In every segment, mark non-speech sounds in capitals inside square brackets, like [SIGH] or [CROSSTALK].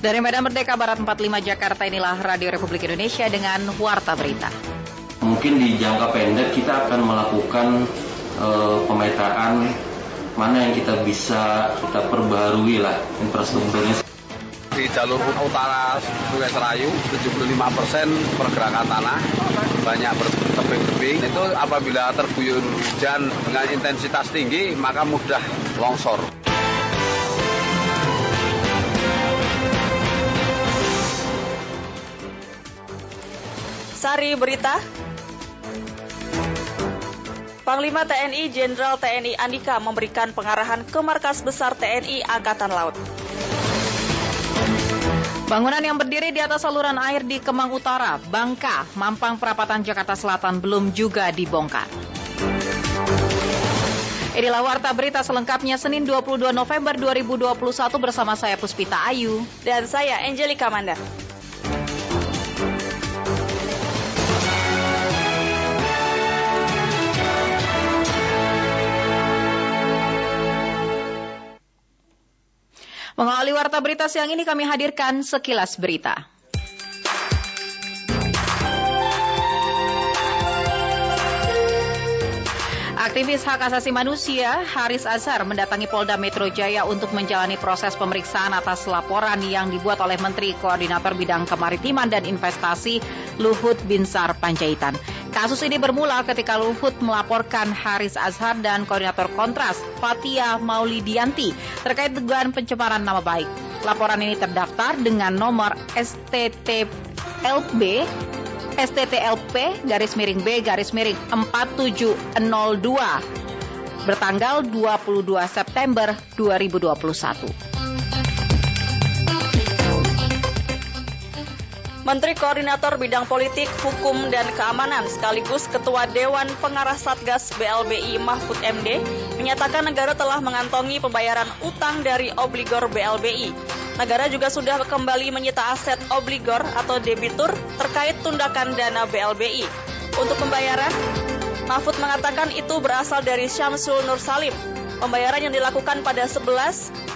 Dari Medan Merdeka Barat 45 Jakarta inilah Radio Republik Indonesia dengan Warta Berita. Mungkin di jangka pendek kita akan melakukan uh, pemetaan mana yang kita bisa kita perbarui lah infrastrukturnya. Di jalur utara Sungai Serayu 75 persen pergerakan tanah banyak bertebing-tebing itu apabila terguyur hujan dengan intensitas tinggi maka mudah longsor. Sari Berita Panglima TNI Jenderal TNI Andika memberikan pengarahan ke markas besar TNI Angkatan Laut. Bangunan yang berdiri di atas saluran air di Kemang Utara, Bangka, Mampang Perapatan Jakarta Selatan belum juga dibongkar. Inilah warta berita selengkapnya Senin 22 November 2021 bersama saya Puspita Ayu dan saya Angelika Manda. Mengawali warta berita siang ini kami hadirkan sekilas berita. Aktivis hak asasi manusia Haris Azhar mendatangi Polda Metro Jaya untuk menjalani proses pemeriksaan atas laporan yang dibuat oleh Menteri Koordinator Bidang Kemaritiman dan Investasi Luhut Binsar Panjaitan. Kasus ini bermula ketika Luhut melaporkan Haris Azhar dan koordinator kontras Fatia Maulidianti terkait dugaan pencemaran nama baik. Laporan ini terdaftar dengan nomor STTLB STTLP garis miring B garis miring 4702 bertanggal 22 September 2021. Menteri Koordinator Bidang Politik, Hukum, dan Keamanan sekaligus Ketua Dewan Pengarah Satgas BLBI Mahfud MD menyatakan negara telah mengantongi pembayaran utang dari obligor BLBI. Negara juga sudah kembali menyita aset obligor atau debitur terkait tundakan dana BLBI. Untuk pembayaran, Mahfud mengatakan itu berasal dari Syamsul Nur Salim. Pembayaran yang dilakukan pada 11,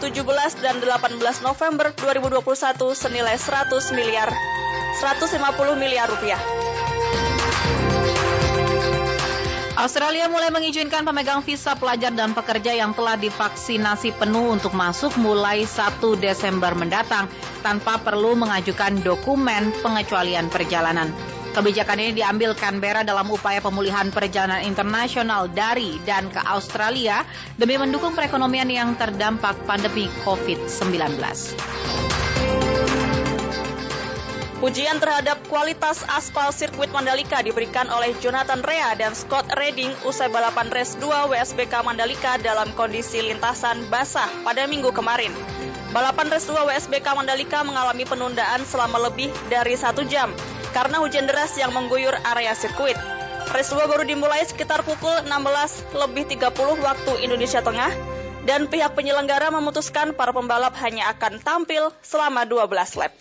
17, dan 18 November 2021 senilai 100 miliar 150 miliar rupiah. Australia mulai mengizinkan pemegang visa pelajar dan pekerja yang telah divaksinasi penuh untuk masuk mulai 1 Desember mendatang tanpa perlu mengajukan dokumen pengecualian perjalanan. Kebijakan ini diambil Canberra dalam upaya pemulihan perjalanan internasional dari dan ke Australia demi mendukung perekonomian yang terdampak pandemi COVID-19. Pujian terhadap kualitas aspal sirkuit Mandalika diberikan oleh Jonathan Rea dan Scott Redding usai balapan race 2 WSBK Mandalika dalam kondisi lintasan basah pada minggu kemarin. Balapan race 2 WSBK Mandalika mengalami penundaan selama lebih dari satu jam karena hujan deras yang mengguyur area sirkuit. Race 2 baru dimulai sekitar pukul 16 lebih 30 waktu Indonesia Tengah dan pihak penyelenggara memutuskan para pembalap hanya akan tampil selama 12 lap.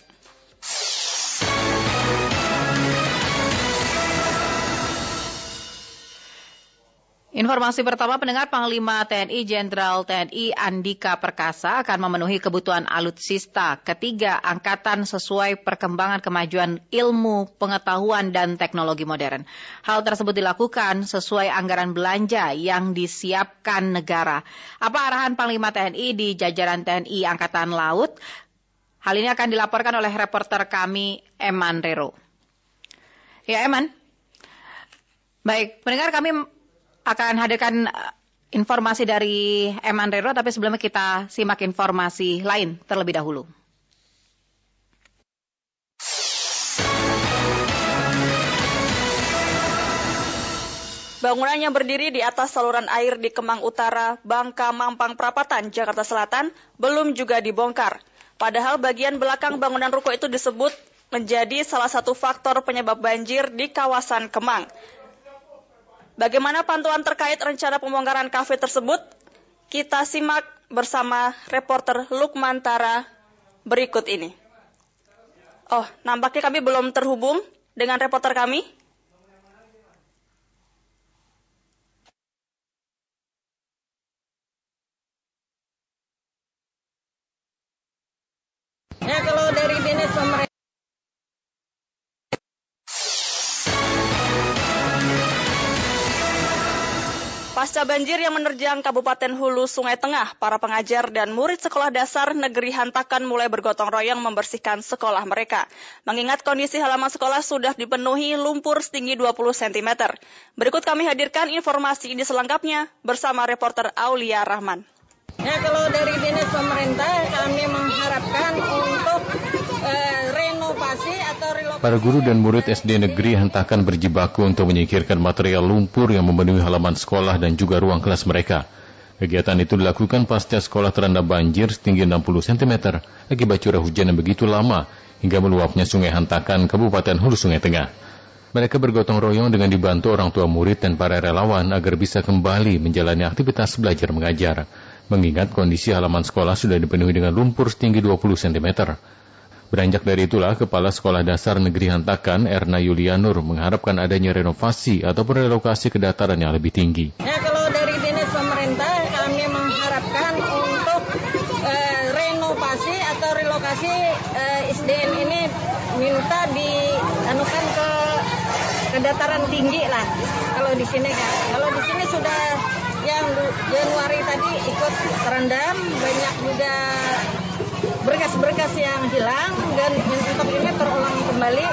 Informasi pertama pendengar Panglima TNI Jenderal TNI Andika Perkasa akan memenuhi kebutuhan alutsista ketiga angkatan sesuai perkembangan kemajuan ilmu, pengetahuan, dan teknologi modern. Hal tersebut dilakukan sesuai anggaran belanja yang disiapkan negara. Apa arahan Panglima TNI di jajaran TNI Angkatan Laut? Hal ini akan dilaporkan oleh reporter kami Eman Rero. Ya Eman. Baik, pendengar kami akan hadirkan uh, informasi dari Eman Rero, tapi sebelumnya kita simak informasi lain terlebih dahulu. Bangunan yang berdiri di atas saluran air di Kemang Utara, Bangka, Mampang, Prapatan, Jakarta Selatan belum juga dibongkar. Padahal bagian belakang bangunan ruko itu disebut menjadi salah satu faktor penyebab banjir di kawasan Kemang. Bagaimana pantauan terkait rencana pembongkaran kafe tersebut? Kita simak bersama reporter Lukmantara berikut ini. Oh, nampaknya kami belum terhubung dengan reporter kami. Pasca banjir yang menerjang Kabupaten Hulu Sungai Tengah, para pengajar dan murid sekolah dasar negeri Hantakan mulai bergotong royong membersihkan sekolah mereka. Mengingat kondisi halaman sekolah sudah dipenuhi lumpur setinggi 20 cm. Berikut kami hadirkan informasi ini selengkapnya bersama reporter Aulia Rahman. Ya kalau dari dinas pemerintah kami mengharapkan untuk eh. Para guru dan murid SD negeri hentakan berjibaku untuk menyingkirkan material lumpur yang memenuhi halaman sekolah dan juga ruang kelas mereka. Kegiatan itu dilakukan pasca sekolah terendam banjir setinggi 60 cm akibat curah hujan yang begitu lama hingga meluapnya sungai Hantakan Kabupaten Hulu Sungai Tengah. Mereka bergotong royong dengan dibantu orang tua murid dan para relawan agar bisa kembali menjalani aktivitas belajar mengajar mengingat kondisi halaman sekolah sudah dipenuhi dengan lumpur setinggi 20 cm. Beranjak dari itulah, Kepala Sekolah Dasar Negeri Hantakan, Erna Yulianur, mengharapkan adanya renovasi atau relokasi ke dataran yang lebih tinggi. Ya kalau dari dinas pemerintah kami mengharapkan untuk eh, renovasi atau relokasi eh, SDN ini minta dianukan ke ke dataran tinggi lah. Kalau di sini kan, kalau di sini sudah yang Januari tadi ikut terendam, banyak juga berkas-berkas yang hilang dan untuk ini terulang kembali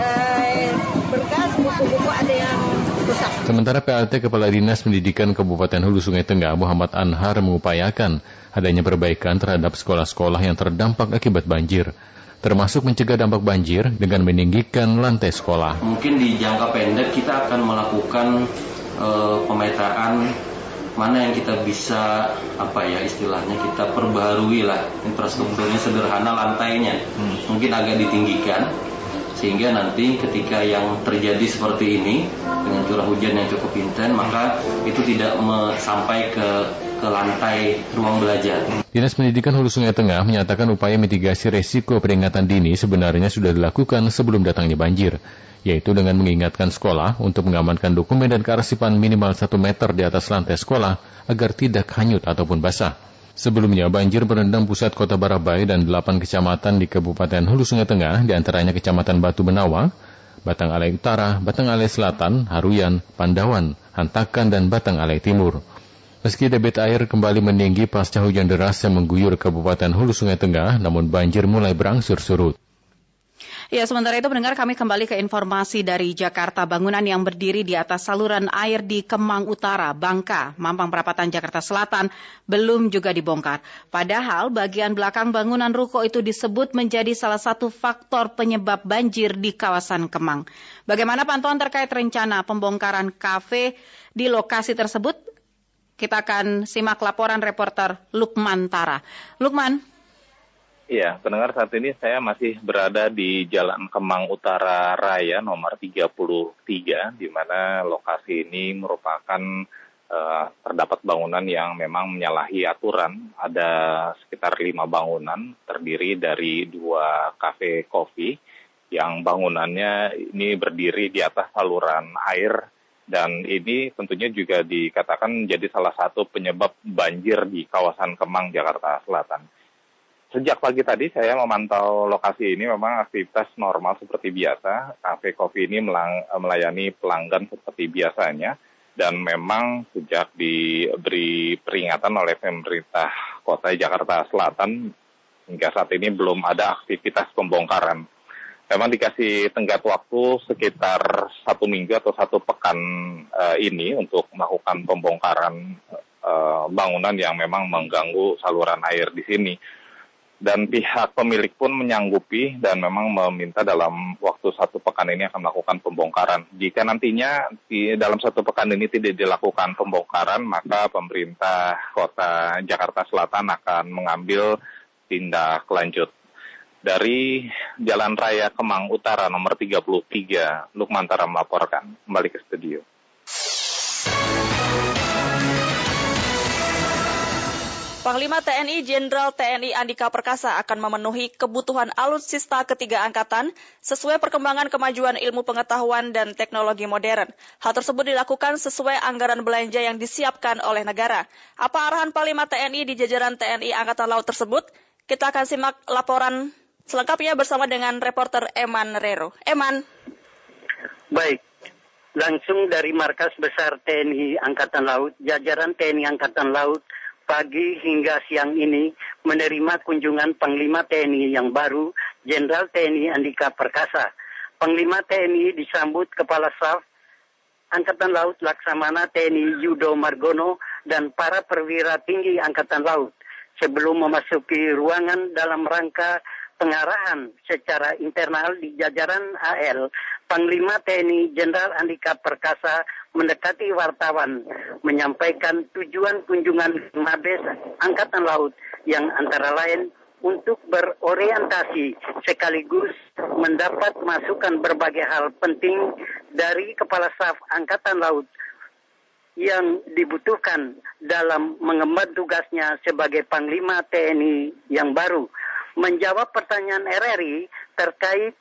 eh, berkas buku-buku ada yang rusak. Sementara PLT Kepala Dinas Pendidikan Kabupaten Hulu Sungai Tengah Muhammad Anhar mengupayakan adanya perbaikan terhadap sekolah-sekolah yang terdampak akibat banjir termasuk mencegah dampak banjir dengan meninggikan lantai sekolah. Mungkin di jangka pendek kita akan melakukan uh, pemetaan mana yang kita bisa apa ya istilahnya kita perbaharui lah infrastrukturnya sederhana lantainya hmm. mungkin agak ditinggikan sehingga nanti ketika yang terjadi seperti ini dengan curah hujan yang cukup intens maka itu tidak sampai ke ke lantai ruang belajar. Dinas Pendidikan Hulu Sungai Tengah menyatakan upaya mitigasi resiko peringatan dini sebenarnya sudah dilakukan sebelum datangnya banjir yaitu dengan mengingatkan sekolah untuk mengamankan dokumen dan kearsipan minimal 1 meter di atas lantai sekolah agar tidak hanyut ataupun basah. Sebelumnya, banjir merendam pusat kota Barabai dan 8 kecamatan di Kabupaten Hulu Sungai Tengah, di antaranya Kecamatan Batu Benawa, Batang Alai Utara, Batang Alai Selatan, Haruyan, Pandawan, Hantakan, dan Batang Alai Timur. Meski debit air kembali meninggi pasca hujan deras yang mengguyur Kabupaten Hulu Sungai Tengah, namun banjir mulai berangsur surut. Ya, sementara itu mendengar kami kembali ke informasi dari Jakarta. Bangunan yang berdiri di atas saluran air di Kemang Utara, Bangka, Mampang Perapatan Jakarta Selatan belum juga dibongkar. Padahal bagian belakang bangunan ruko itu disebut menjadi salah satu faktor penyebab banjir di kawasan Kemang. Bagaimana pantauan terkait rencana pembongkaran kafe di lokasi tersebut? Kita akan simak laporan reporter Lukman Tara. Lukman. Iya, pendengar saat ini saya masih berada di Jalan Kemang Utara Raya nomor 33, di mana lokasi ini merupakan uh, terdapat bangunan yang memang menyalahi aturan. Ada sekitar lima bangunan terdiri dari dua kafe kopi yang bangunannya ini berdiri di atas saluran air dan ini tentunya juga dikatakan menjadi salah satu penyebab banjir di kawasan Kemang, Jakarta Selatan. Sejak pagi tadi saya memantau lokasi ini memang aktivitas normal seperti biasa. Cafe Coffee ini melayani pelanggan seperti biasanya dan memang sejak diberi peringatan oleh pemerintah kota Jakarta Selatan hingga saat ini belum ada aktivitas pembongkaran. Memang dikasih tenggat waktu sekitar satu minggu atau satu pekan uh, ini untuk melakukan pembongkaran uh, bangunan yang memang mengganggu saluran air di sini dan pihak pemilik pun menyanggupi dan memang meminta dalam waktu satu pekan ini akan melakukan pembongkaran. Jika nantinya di dalam satu pekan ini tidak dilakukan pembongkaran, maka pemerintah kota Jakarta Selatan akan mengambil tindak lanjut. Dari Jalan Raya Kemang Utara nomor 33, Lukmantara melaporkan. Kembali ke studio. Panglima TNI Jenderal TNI Andika Perkasa akan memenuhi kebutuhan alutsista ketiga angkatan sesuai perkembangan kemajuan ilmu pengetahuan dan teknologi modern. Hal tersebut dilakukan sesuai anggaran belanja yang disiapkan oleh negara. Apa arahan Panglima TNI di jajaran TNI Angkatan Laut tersebut? Kita akan simak laporan selengkapnya bersama dengan reporter Eman Rero. Eman. Baik, langsung dari Markas Besar TNI Angkatan Laut, jajaran TNI Angkatan Laut pagi hingga siang ini menerima kunjungan Panglima TNI yang baru, Jenderal TNI Andika Perkasa. Panglima TNI disambut Kepala Staf Angkatan Laut Laksamana TNI Yudo Margono dan para perwira tinggi Angkatan Laut sebelum memasuki ruangan dalam rangka pengarahan secara internal di jajaran AL, Panglima TNI Jenderal Andika Perkasa mendekati wartawan menyampaikan tujuan kunjungan Mabes Angkatan Laut yang antara lain untuk berorientasi sekaligus mendapat masukan berbagai hal penting dari Kepala Staf Angkatan Laut yang dibutuhkan dalam mengemban tugasnya sebagai Panglima TNI yang baru menjawab pertanyaan RRI terkait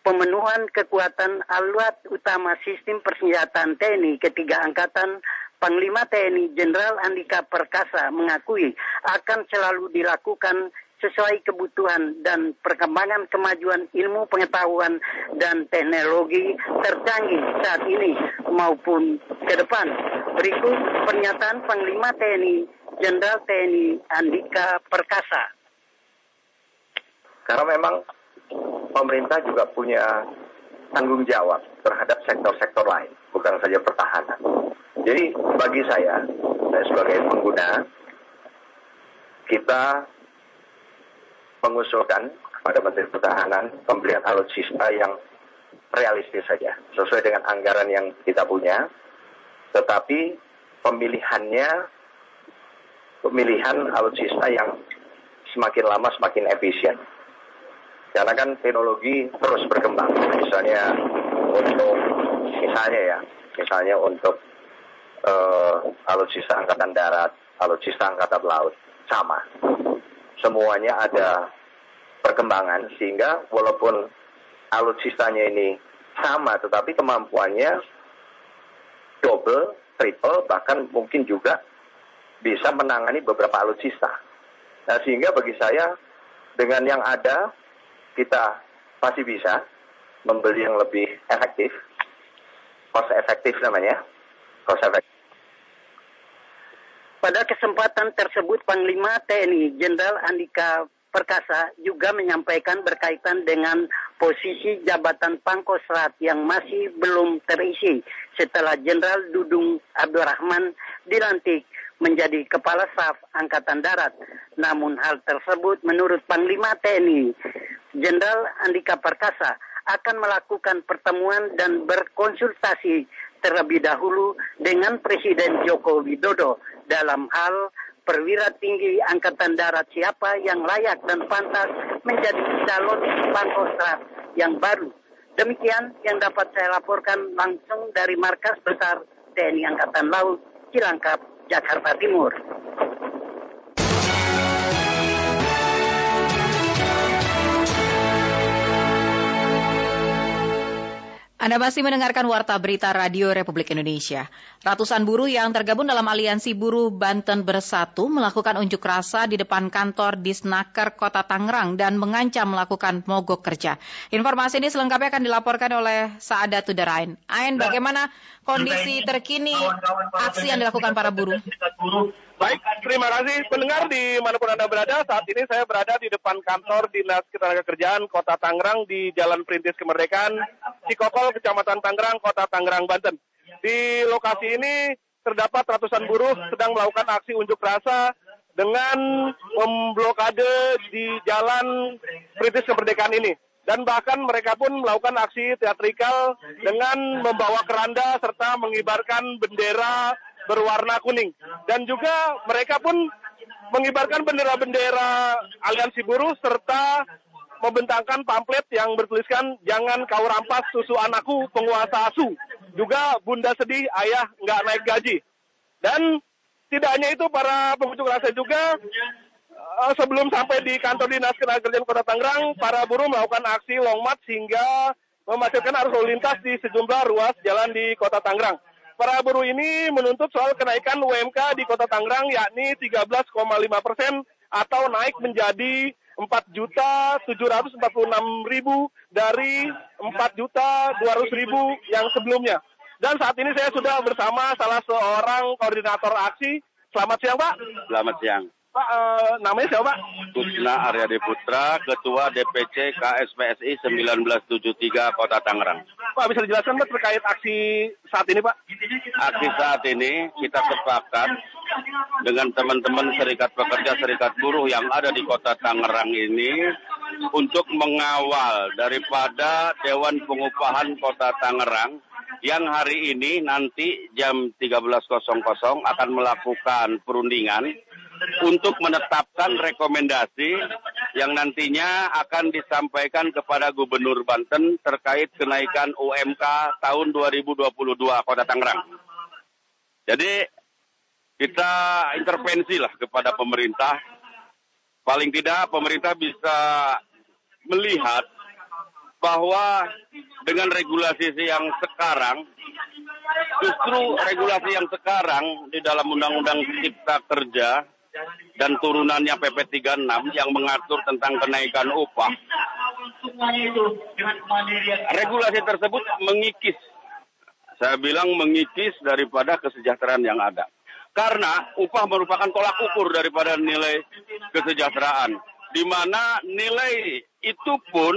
pemenuhan kekuatan alat utama sistem persenjataan TNI ketiga angkatan Panglima TNI Jenderal Andika Perkasa mengakui akan selalu dilakukan sesuai kebutuhan dan perkembangan kemajuan ilmu pengetahuan dan teknologi tercanggih saat ini maupun ke depan. Berikut pernyataan Panglima TNI Jenderal TNI Andika Perkasa. Karena memang pemerintah juga punya tanggung jawab terhadap sektor-sektor lain, bukan saja pertahanan. Jadi bagi saya, saya sebagai pengguna, kita mengusulkan kepada Menteri Pertahanan pembelian alutsista yang realistis saja, sesuai dengan anggaran yang kita punya, tetapi pemilihannya pemilihan alutsista yang semakin lama semakin efisien. Karena kan teknologi terus berkembang. Misalnya untuk misalnya ya, misalnya untuk uh, alutsista angkatan darat, alutsista angkatan laut sama. Semuanya ada perkembangan sehingga walaupun alutsistanya ini sama tetapi kemampuannya double, triple bahkan mungkin juga bisa menangani beberapa alutsista. Nah, sehingga bagi saya dengan yang ada kita masih bisa membeli yang lebih efektif, cost efektif namanya, cost efektif. Pada kesempatan tersebut Panglima TNI Jenderal Andika Perkasa juga menyampaikan berkaitan dengan posisi jabatan Pangkostrat yang masih belum terisi setelah Jenderal Dudung Abdurrahman dilantik menjadi Kepala Staf Angkatan Darat. Namun hal tersebut menurut Panglima TNI Jenderal Andika Perkasa akan melakukan pertemuan dan berkonsultasi terlebih dahulu dengan Presiden Joko Widodo dalam hal perwira tinggi Angkatan Darat siapa yang layak dan pantas menjadi calon Pangkostrat yang baru. Demikian yang dapat saya laporkan langsung dari Markas Besar TNI Angkatan Laut, Cilangkap, Jakarta Timur. Anda masih mendengarkan Warta Berita Radio Republik Indonesia. Ratusan buruh yang tergabung dalam Aliansi Buruh Banten Bersatu melakukan unjuk rasa di depan kantor Disnaker Kota Tangerang dan mengancam melakukan mogok kerja. Informasi ini selengkapnya akan dilaporkan oleh Saada Tudarain. Ain, bagaimana kondisi terkini aksi yang dilakukan para buruh? Baik, terima kasih pendengar di mana pun Anda berada. Saat ini saya berada di depan kantor Dinas Ketenagakerjaan Kota Tangerang di Jalan Perintis Kemerdekaan, Cikokol, Kecamatan Tangerang, Kota Tangerang, Banten. Di lokasi ini terdapat ratusan buruh sedang melakukan aksi unjuk rasa dengan memblokade di Jalan Perintis Kemerdekaan ini. Dan bahkan mereka pun melakukan aksi teatrikal dengan membawa keranda serta mengibarkan bendera berwarna kuning. Dan juga mereka pun mengibarkan bendera-bendera aliansi buruh serta membentangkan pamflet yang bertuliskan jangan kau rampas susu anakku penguasa asu. Juga bunda sedih ayah nggak naik gaji. Dan tidak hanya itu para pengunjuk rasa juga uh, sebelum sampai di kantor dinas ketenagakerjaan Kota Tangerang, para buruh melakukan aksi long march hingga memacetkan arus lalu lintas di sejumlah ruas jalan di Kota Tangerang. Para buruh ini menuntut soal kenaikan UMK di Kota Tangerang yakni 13,5 persen atau naik menjadi 4 juta 746 ribu dari 4 juta 200 ribu yang sebelumnya. Dan saat ini saya sudah bersama salah seorang koordinator aksi. Selamat siang Pak. Selamat siang. Pak, eh, namanya siapa Pak? Kusna Aryadi Putra, Ketua DPC KSPSI 1973 Kota Tangerang. Pak, bisa dijelaskan Pak terkait aksi saat ini Pak? Aksi saat ini kita sepakat dengan teman-teman serikat pekerja, serikat buruh yang ada di Kota Tangerang ini untuk mengawal daripada Dewan Pengupahan Kota Tangerang yang hari ini nanti jam 13.00 akan melakukan perundingan untuk menetapkan rekomendasi yang nantinya akan disampaikan kepada Gubernur Banten terkait kenaikan UMK tahun 2022 Kota Tangerang. Jadi kita intervensi lah kepada pemerintah. Paling tidak pemerintah bisa melihat bahwa dengan regulasi yang sekarang, justru regulasi yang sekarang di dalam Undang-Undang Cipta Kerja dan turunannya PP 36 yang mengatur tentang kenaikan upah. Regulasi tersebut mengikis, saya bilang mengikis daripada kesejahteraan yang ada. Karena upah merupakan tolak ukur daripada nilai kesejahteraan. Di mana nilai itu pun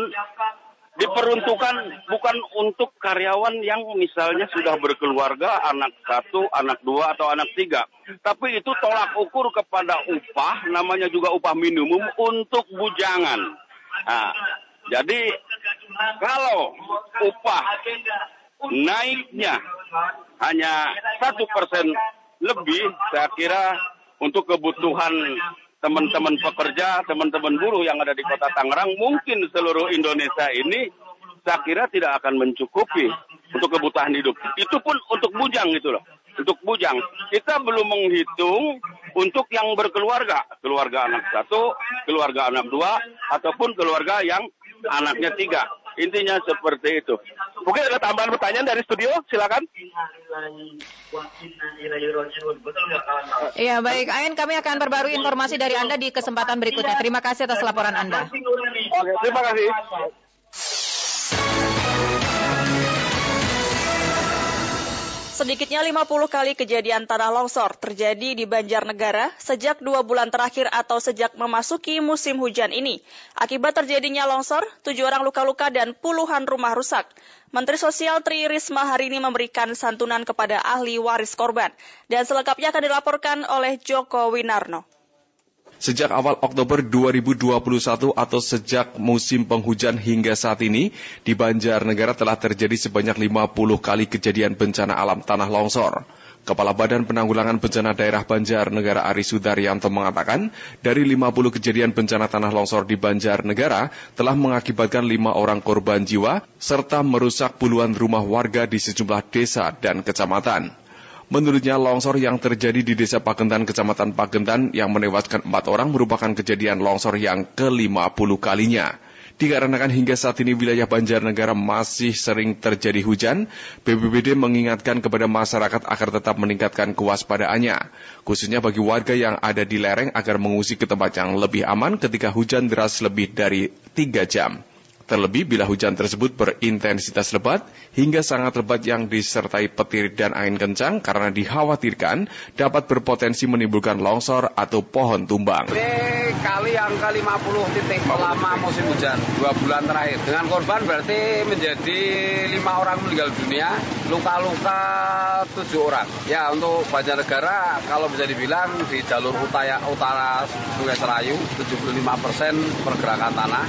diperuntukkan bukan untuk karyawan yang misalnya sudah berkeluarga, anak satu, anak dua, atau anak tiga. Tapi itu tolak ukur kepada upah, namanya juga upah minimum untuk bujangan. Nah, jadi kalau upah naiknya hanya satu persen lebih, saya kira untuk kebutuhan teman-teman pekerja, teman-teman buruh yang ada di kota Tangerang, mungkin seluruh Indonesia ini saya kira tidak akan mencukupi untuk kebutuhan hidup. Itu pun untuk bujang gitu loh. Untuk bujang. Kita belum menghitung untuk yang berkeluarga. Keluarga anak satu, keluarga anak dua, ataupun keluarga yang anaknya tiga. Intinya seperti itu. Mungkin ada tambahan pertanyaan dari studio, silakan. Ya baik, Ain kami akan perbarui informasi dari Anda di kesempatan berikutnya. Terima kasih atas laporan Anda. Oke, terima kasih. Sedikitnya 50 kali kejadian tanah longsor terjadi di Banjarnegara sejak dua bulan terakhir atau sejak memasuki musim hujan ini. Akibat terjadinya longsor, tujuh orang luka-luka dan puluhan rumah rusak. Menteri Sosial Tri Risma hari ini memberikan santunan kepada ahli waris korban. Dan selengkapnya akan dilaporkan oleh Joko Winarno. Sejak awal Oktober 2021 atau sejak musim penghujan hingga saat ini, di Banjarnegara telah terjadi sebanyak 50 kali kejadian bencana alam tanah longsor. Kepala Badan Penanggulangan Bencana Daerah Banjarnegara Ari Sudaryanto mengatakan, dari 50 kejadian bencana tanah longsor di Banjarnegara telah mengakibatkan lima orang korban jiwa serta merusak puluhan rumah warga di sejumlah desa dan kecamatan. Menurutnya longsor yang terjadi di Desa Pagentan, Kecamatan Pagentan yang menewaskan empat orang merupakan kejadian longsor yang ke-50 kalinya. Dikarenakan hingga saat ini wilayah Banjarnegara masih sering terjadi hujan, BPBD mengingatkan kepada masyarakat agar tetap meningkatkan kewaspadaannya, khususnya bagi warga yang ada di lereng agar mengungsi ke tempat yang lebih aman ketika hujan deras lebih dari 3 jam. Terlebih bila hujan tersebut berintensitas lebat hingga sangat lebat yang disertai petir dan angin kencang karena dikhawatirkan dapat berpotensi menimbulkan longsor atau pohon tumbang. Ini kali yang ke 50 titik selama musim hujan dua bulan terakhir. Dengan korban berarti menjadi lima orang meninggal dunia, luka-luka tujuh orang. Ya untuk Banjarnegara kalau bisa dibilang di jalur utara, utara Sungai Serayu 75 persen pergerakan tanah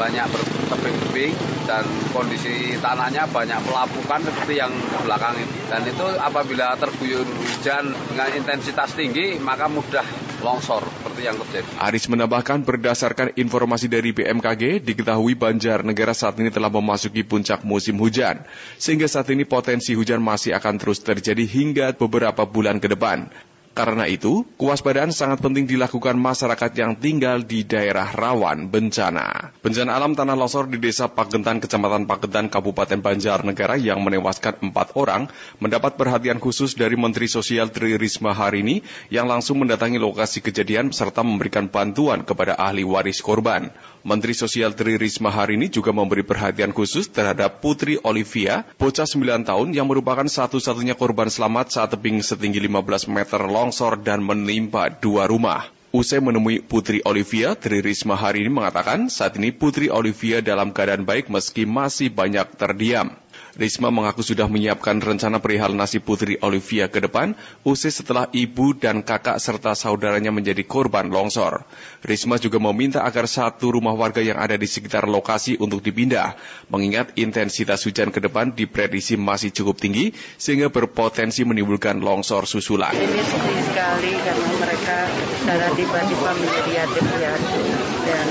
banyak ber tebing-tebing dan kondisi tanahnya banyak pelapukan seperti yang belakang ini. Dan itu apabila terguyur hujan dengan intensitas tinggi maka mudah longsor seperti yang terjadi. Aris menambahkan berdasarkan informasi dari BMKG, diketahui Banjarnegara saat ini telah memasuki puncak musim hujan. Sehingga saat ini potensi hujan masih akan terus terjadi hingga beberapa bulan ke depan. Karena itu, kewaspadaan sangat penting dilakukan masyarakat yang tinggal di daerah rawan bencana. Bencana alam tanah longsor di Desa Pagentan, Kecamatan Pagentan, Kabupaten Banjarnegara yang menewaskan empat orang mendapat perhatian khusus dari Menteri Sosial Tri Risma hari ini yang langsung mendatangi lokasi kejadian serta memberikan bantuan kepada ahli waris korban. Menteri Sosial Tri Risma hari ini juga memberi perhatian khusus terhadap Putri Olivia, bocah 9 tahun yang merupakan satu-satunya korban selamat saat tebing setinggi 15 meter longsor dan menimpa dua rumah. Usai menemui Putri Olivia, Tri Risma hari ini mengatakan saat ini Putri Olivia dalam keadaan baik meski masih banyak terdiam. Risma mengaku sudah menyiapkan rencana perihal nasib Putri Olivia ke depan, usai setelah ibu dan kakak serta saudaranya menjadi korban longsor. Risma juga meminta agar satu rumah warga yang ada di sekitar lokasi untuk dipindah, mengingat intensitas hujan ke depan diprediksi masih cukup tinggi, sehingga berpotensi menimbulkan longsor susulan. Ini sedih sekali karena mereka secara tiba-tiba menjadi yatim piatu dan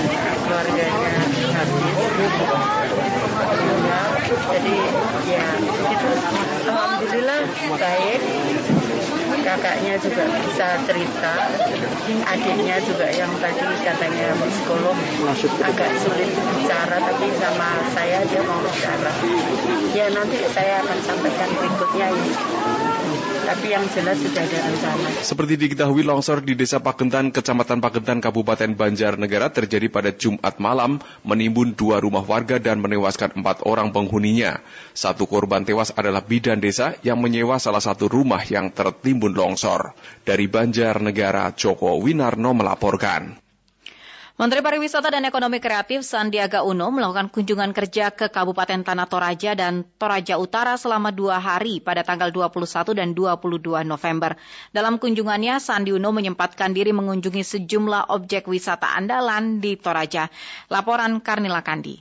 keluarganya habis. Jadi ya itu alhamdulillah baik. Kakaknya juga bisa cerita. Adiknya juga yang tadi katanya psikolog. Agak sulit bicara tapi sama saya dia mau bicara. Ya nanti saya akan sampaikan berikutnya ini tapi yang jelas sudah ada rencana. Seperti diketahui longsor di Desa Pagentan, Kecamatan Pagentan, Kabupaten Banjarnegara terjadi pada Jumat malam, menimbun dua rumah warga dan menewaskan empat orang penghuninya. Satu korban tewas adalah bidan desa yang menyewa salah satu rumah yang tertimbun longsor. Dari Banjarnegara, Joko Winarno melaporkan. Menteri Pariwisata dan Ekonomi Kreatif Sandiaga Uno melakukan kunjungan kerja ke Kabupaten Tanah Toraja dan Toraja Utara selama dua hari pada tanggal 21 dan 22 November. Dalam kunjungannya, Sandi Uno menyempatkan diri mengunjungi sejumlah objek wisata andalan di Toraja. Laporan Karnila Kandi.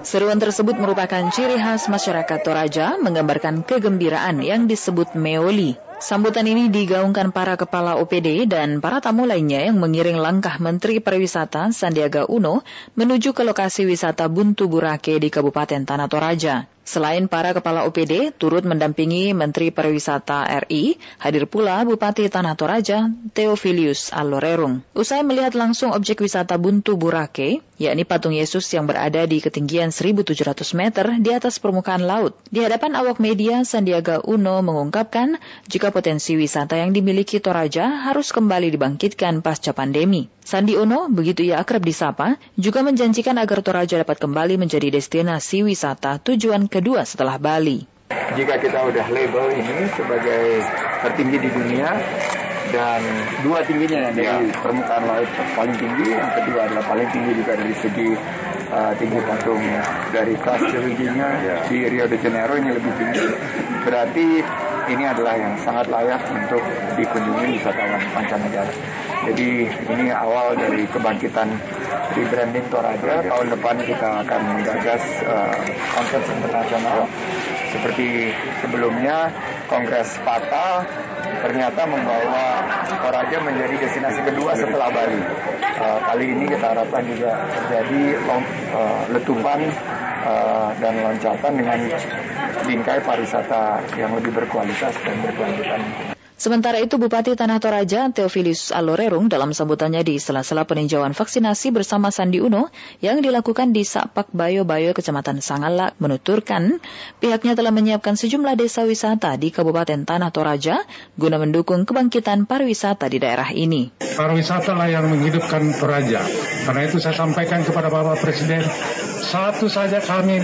Seruan tersebut merupakan ciri khas masyarakat Toraja menggambarkan kegembiraan yang disebut meoli. Sambutan ini digaungkan para kepala OPD dan para tamu lainnya yang mengiring langkah Menteri Pariwisata Sandiaga Uno menuju ke lokasi wisata Buntu Burake di Kabupaten Tanah Toraja. Selain para kepala OPD, turut mendampingi Menteri Pariwisata RI, hadir pula Bupati Tanah Toraja, Theophilius Alorerung. Usai melihat langsung objek wisata Buntu Burake, yakni patung Yesus yang berada di ketinggian 1.700 meter di atas permukaan laut. Di hadapan awak media, Sandiaga Uno mengungkapkan jika potensi wisata yang dimiliki Toraja harus kembali dibangkitkan pasca pandemi. Sandi Uno, begitu ia akrab disapa, juga menjanjikan agar Toraja dapat kembali menjadi destinasi wisata tujuan kedua setelah Bali. Jika kita udah label ini sebagai tertinggi di dunia, dan dua tingginya dari ya. permukaan laut paling tinggi, yang kedua adalah paling tinggi juga dari segi uh, tinggi patung dari kelas tingginya ya. di Rio de Janeiro ini lebih tinggi. Berarti ini adalah yang sangat layak untuk dikunjungi wisatawan mancanegara. Jadi ini awal dari kebangkitan rebranding Toraja. Tahun depan kita akan menggagas uh, konsep internasional seperti sebelumnya Kongres PATA ternyata membawa Toraja menjadi destinasi kedua setelah Bali. Uh, kali ini kita harapkan juga terjadi uh, letupan uh, dan loncatan dengan bingkai pariwisata yang lebih berkualitas dan berkelanjutan. Sementara itu Bupati Tanah Toraja Theophilus Alorerung dalam sambutannya di sela-sela peninjauan vaksinasi bersama Sandi Uno yang dilakukan di Sapak Bayo Bayo Kecamatan Sangala menuturkan pihaknya telah menyiapkan sejumlah desa wisata di Kabupaten Tanah Toraja guna mendukung kebangkitan pariwisata di daerah ini. Pariwisata lah yang menghidupkan Toraja. Karena itu saya sampaikan kepada Bapak Presiden satu saja kami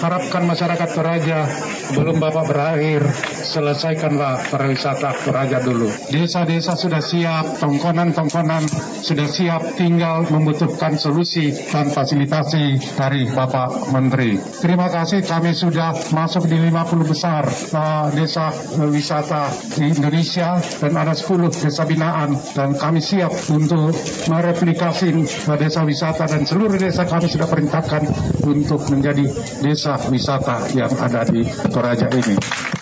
harapkan masyarakat Toraja belum Bapak berakhir selesaikanlah pariwisata Toraja dulu. Desa-desa sudah siap, tongkonan-tongkonan sudah siap, tinggal membutuhkan solusi dan fasilitasi dari Bapak Menteri. Terima kasih kami sudah masuk di 50 besar uh, desa uh, wisata di Indonesia dan ada 10 desa binaan dan kami siap untuk mereplikasi uh, desa wisata dan seluruh desa kami sudah perintahkan untuk menjadi desa wisata yang ada di Toraja ini.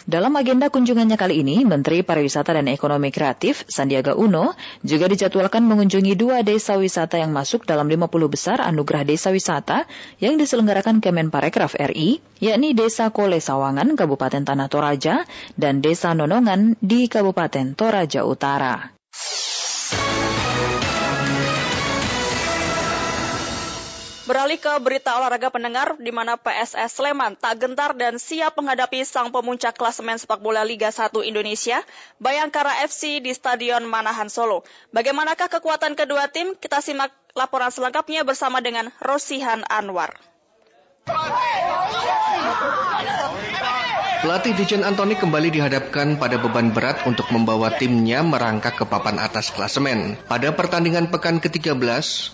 Dalam agenda kunjungannya kali ini, Menteri Pariwisata dan Ekonomi Kreatif Sandiaga Uno juga dijadwalkan mengunjungi dua desa wisata yang masuk dalam 50 besar Anugerah Desa Wisata yang diselenggarakan Kemenparekraf RI, yakni Desa Kole Sawangan, Kabupaten Tanah Toraja, dan Desa Nonongan di Kabupaten Toraja Utara. Beralih ke berita olahraga pendengar, di mana PSS Sleman tak gentar dan siap menghadapi sang pemuncak klasemen sepak bola Liga 1 Indonesia, Bayangkara FC di Stadion Manahan Solo. Bagaimanakah kekuatan kedua tim? Kita simak laporan selengkapnya bersama dengan Rosihan Anwar. Pelatih Dijen Antoni kembali dihadapkan pada beban berat untuk membawa timnya merangkak ke papan atas klasemen. Pada pertandingan pekan ke-13,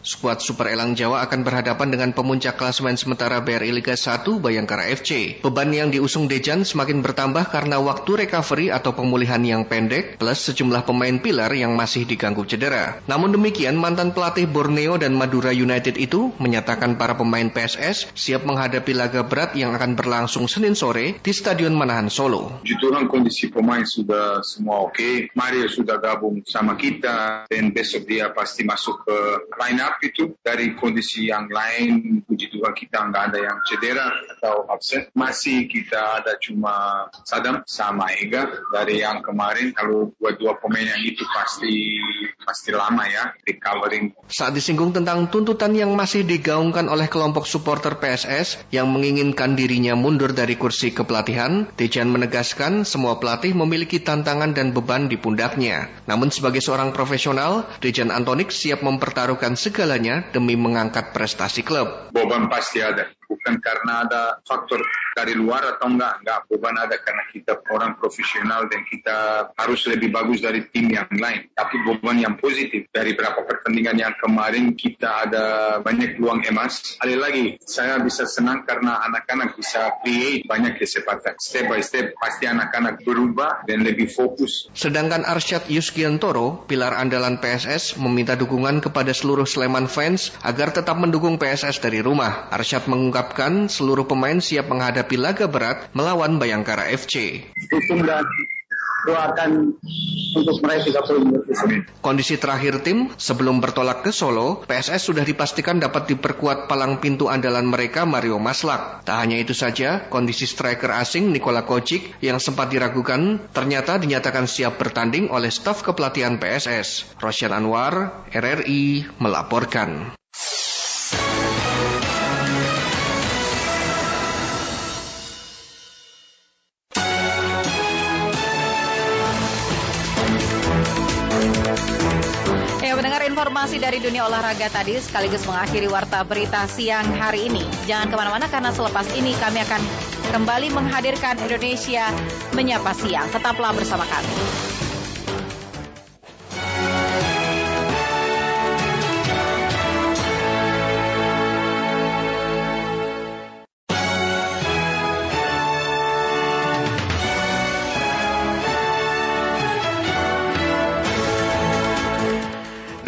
skuad Super Elang Jawa akan berhadapan dengan pemuncak klasemen sementara BRI Liga 1 Bayangkara FC. Beban yang diusung Dejan semakin bertambah karena waktu recovery atau pemulihan yang pendek plus sejumlah pemain pilar yang masih diganggu cedera. Namun demikian, mantan pelatih Borneo dan Madura United itu menyatakan para pemain PSS siap menghadapi laga berat yang akan berlangsung Senin sore di Stadion Manahan Solo. Puji Tuhan kondisi pemain sudah semua oke. Okay. Mario sudah gabung sama kita dan besok dia pasti masuk ke line up itu. Dari kondisi yang lain, puji Tuhan kita nggak ada yang cedera atau absen. Masih kita ada cuma Sadam sama Ega dari yang kemarin. Kalau dua-dua pemain yang itu pasti pasti lama ya recovering. Saat disinggung tentang tuntutan yang masih digaungkan oleh kelompok supporter PSS yang menginginkan dirinya mundur dari kursi kepelatihan, Dejan menegaskan semua pelatih memiliki tantangan dan beban di pundaknya. Namun sebagai seorang profesional, Dejan Antonik siap mempertaruhkan segalanya demi mengangkat prestasi klub. Beban pasti ada bukan karena ada faktor dari luar atau enggak, enggak beban ada karena kita orang profesional dan kita harus lebih bagus dari tim yang lain. Tapi beban yang positif dari beberapa pertandingan yang kemarin kita ada banyak peluang emas. Ada lagi, saya bisa senang karena anak-anak bisa create banyak kesempatan. Step by step pasti anak-anak berubah dan lebih fokus. Sedangkan Arsyad Yuskiantoro, pilar andalan PSS, meminta dukungan kepada seluruh Sleman fans agar tetap mendukung PSS dari rumah. Arsyad mengungkapkan mengungkapkan seluruh pemain siap menghadapi laga berat melawan Bayangkara FC. Dukung dan doakan untuk meraih 30 Kondisi terakhir tim sebelum bertolak ke Solo, PSS sudah dipastikan dapat diperkuat palang pintu andalan mereka Mario Maslak. Tak hanya itu saja, kondisi striker asing Nikola Kocic yang sempat diragukan ternyata dinyatakan siap bertanding oleh staf kepelatihan PSS. Rosyan Anwar, RRI, melaporkan. Informasi dari dunia olahraga tadi sekaligus mengakhiri warta berita siang hari ini. Jangan ke mana-mana karena selepas ini kami akan kembali menghadirkan Indonesia Menyapa Siang. Tetaplah bersama kami.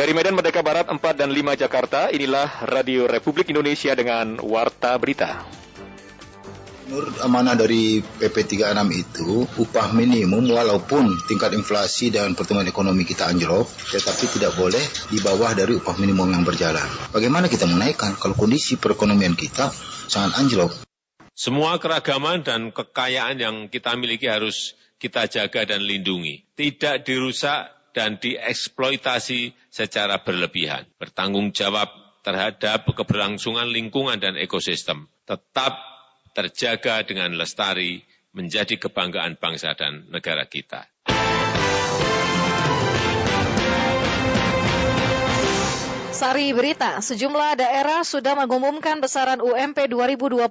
Dari Medan Merdeka Barat 4 dan 5 Jakarta, inilah Radio Republik Indonesia dengan Warta Berita. Menurut amanah dari PP 36 itu, upah minimum walaupun tingkat inflasi dan pertumbuhan ekonomi kita anjlok, tetapi tidak boleh di bawah dari upah minimum yang berjalan. Bagaimana kita menaikkan kalau kondisi perekonomian kita sangat anjlok? Semua keragaman dan kekayaan yang kita miliki harus kita jaga dan lindungi. Tidak dirusak dan dieksploitasi secara berlebihan. Bertanggung jawab terhadap keberlangsungan lingkungan dan ekosistem. Tetap terjaga dengan lestari menjadi kebanggaan bangsa dan negara kita. Sari berita, sejumlah daerah sudah mengumumkan besaran UMP 2022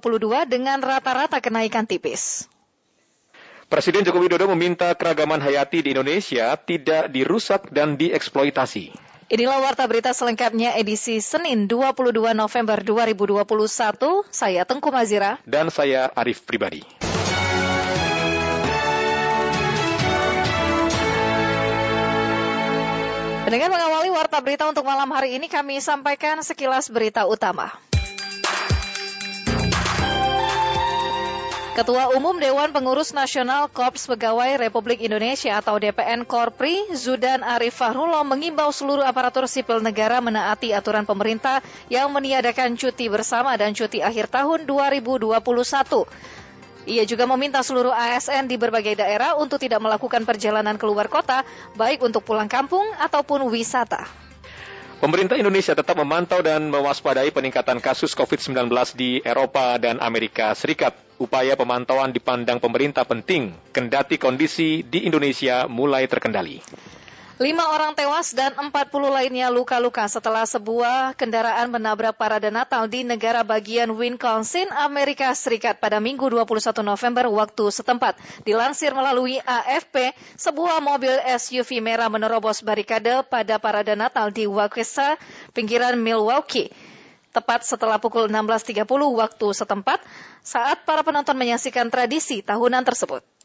dengan rata-rata kenaikan tipis. Presiden Joko Widodo meminta keragaman hayati di Indonesia tidak dirusak dan dieksploitasi. Inilah warta berita selengkapnya edisi Senin 22 November 2021. Saya Tengku Mazira. Dan saya Arif Pribadi. Dengan mengawali warta berita untuk malam hari ini kami sampaikan sekilas berita utama. Ketua Umum Dewan Pengurus Nasional Korps Pegawai Republik Indonesia atau DPN Korpri, Zudan Arif Fahrullah mengimbau seluruh aparatur sipil negara menaati aturan pemerintah yang meniadakan cuti bersama dan cuti akhir tahun 2021. Ia juga meminta seluruh ASN di berbagai daerah untuk tidak melakukan perjalanan keluar kota, baik untuk pulang kampung ataupun wisata. Pemerintah Indonesia tetap memantau dan mewaspadai peningkatan kasus COVID-19 di Eropa dan Amerika Serikat. Upaya pemantauan dipandang pemerintah penting, kendati kondisi di Indonesia mulai terkendali. Lima orang tewas dan 40 lainnya luka-luka setelah sebuah kendaraan menabrak parade Natal di negara bagian Wisconsin, Amerika Serikat pada Minggu 21 November waktu setempat. Dilansir melalui AFP, sebuah mobil SUV merah menerobos barikade pada parade Natal di Waukesha, pinggiran Milwaukee. Tepat setelah pukul 16.30 waktu setempat, saat para penonton menyaksikan tradisi tahunan tersebut.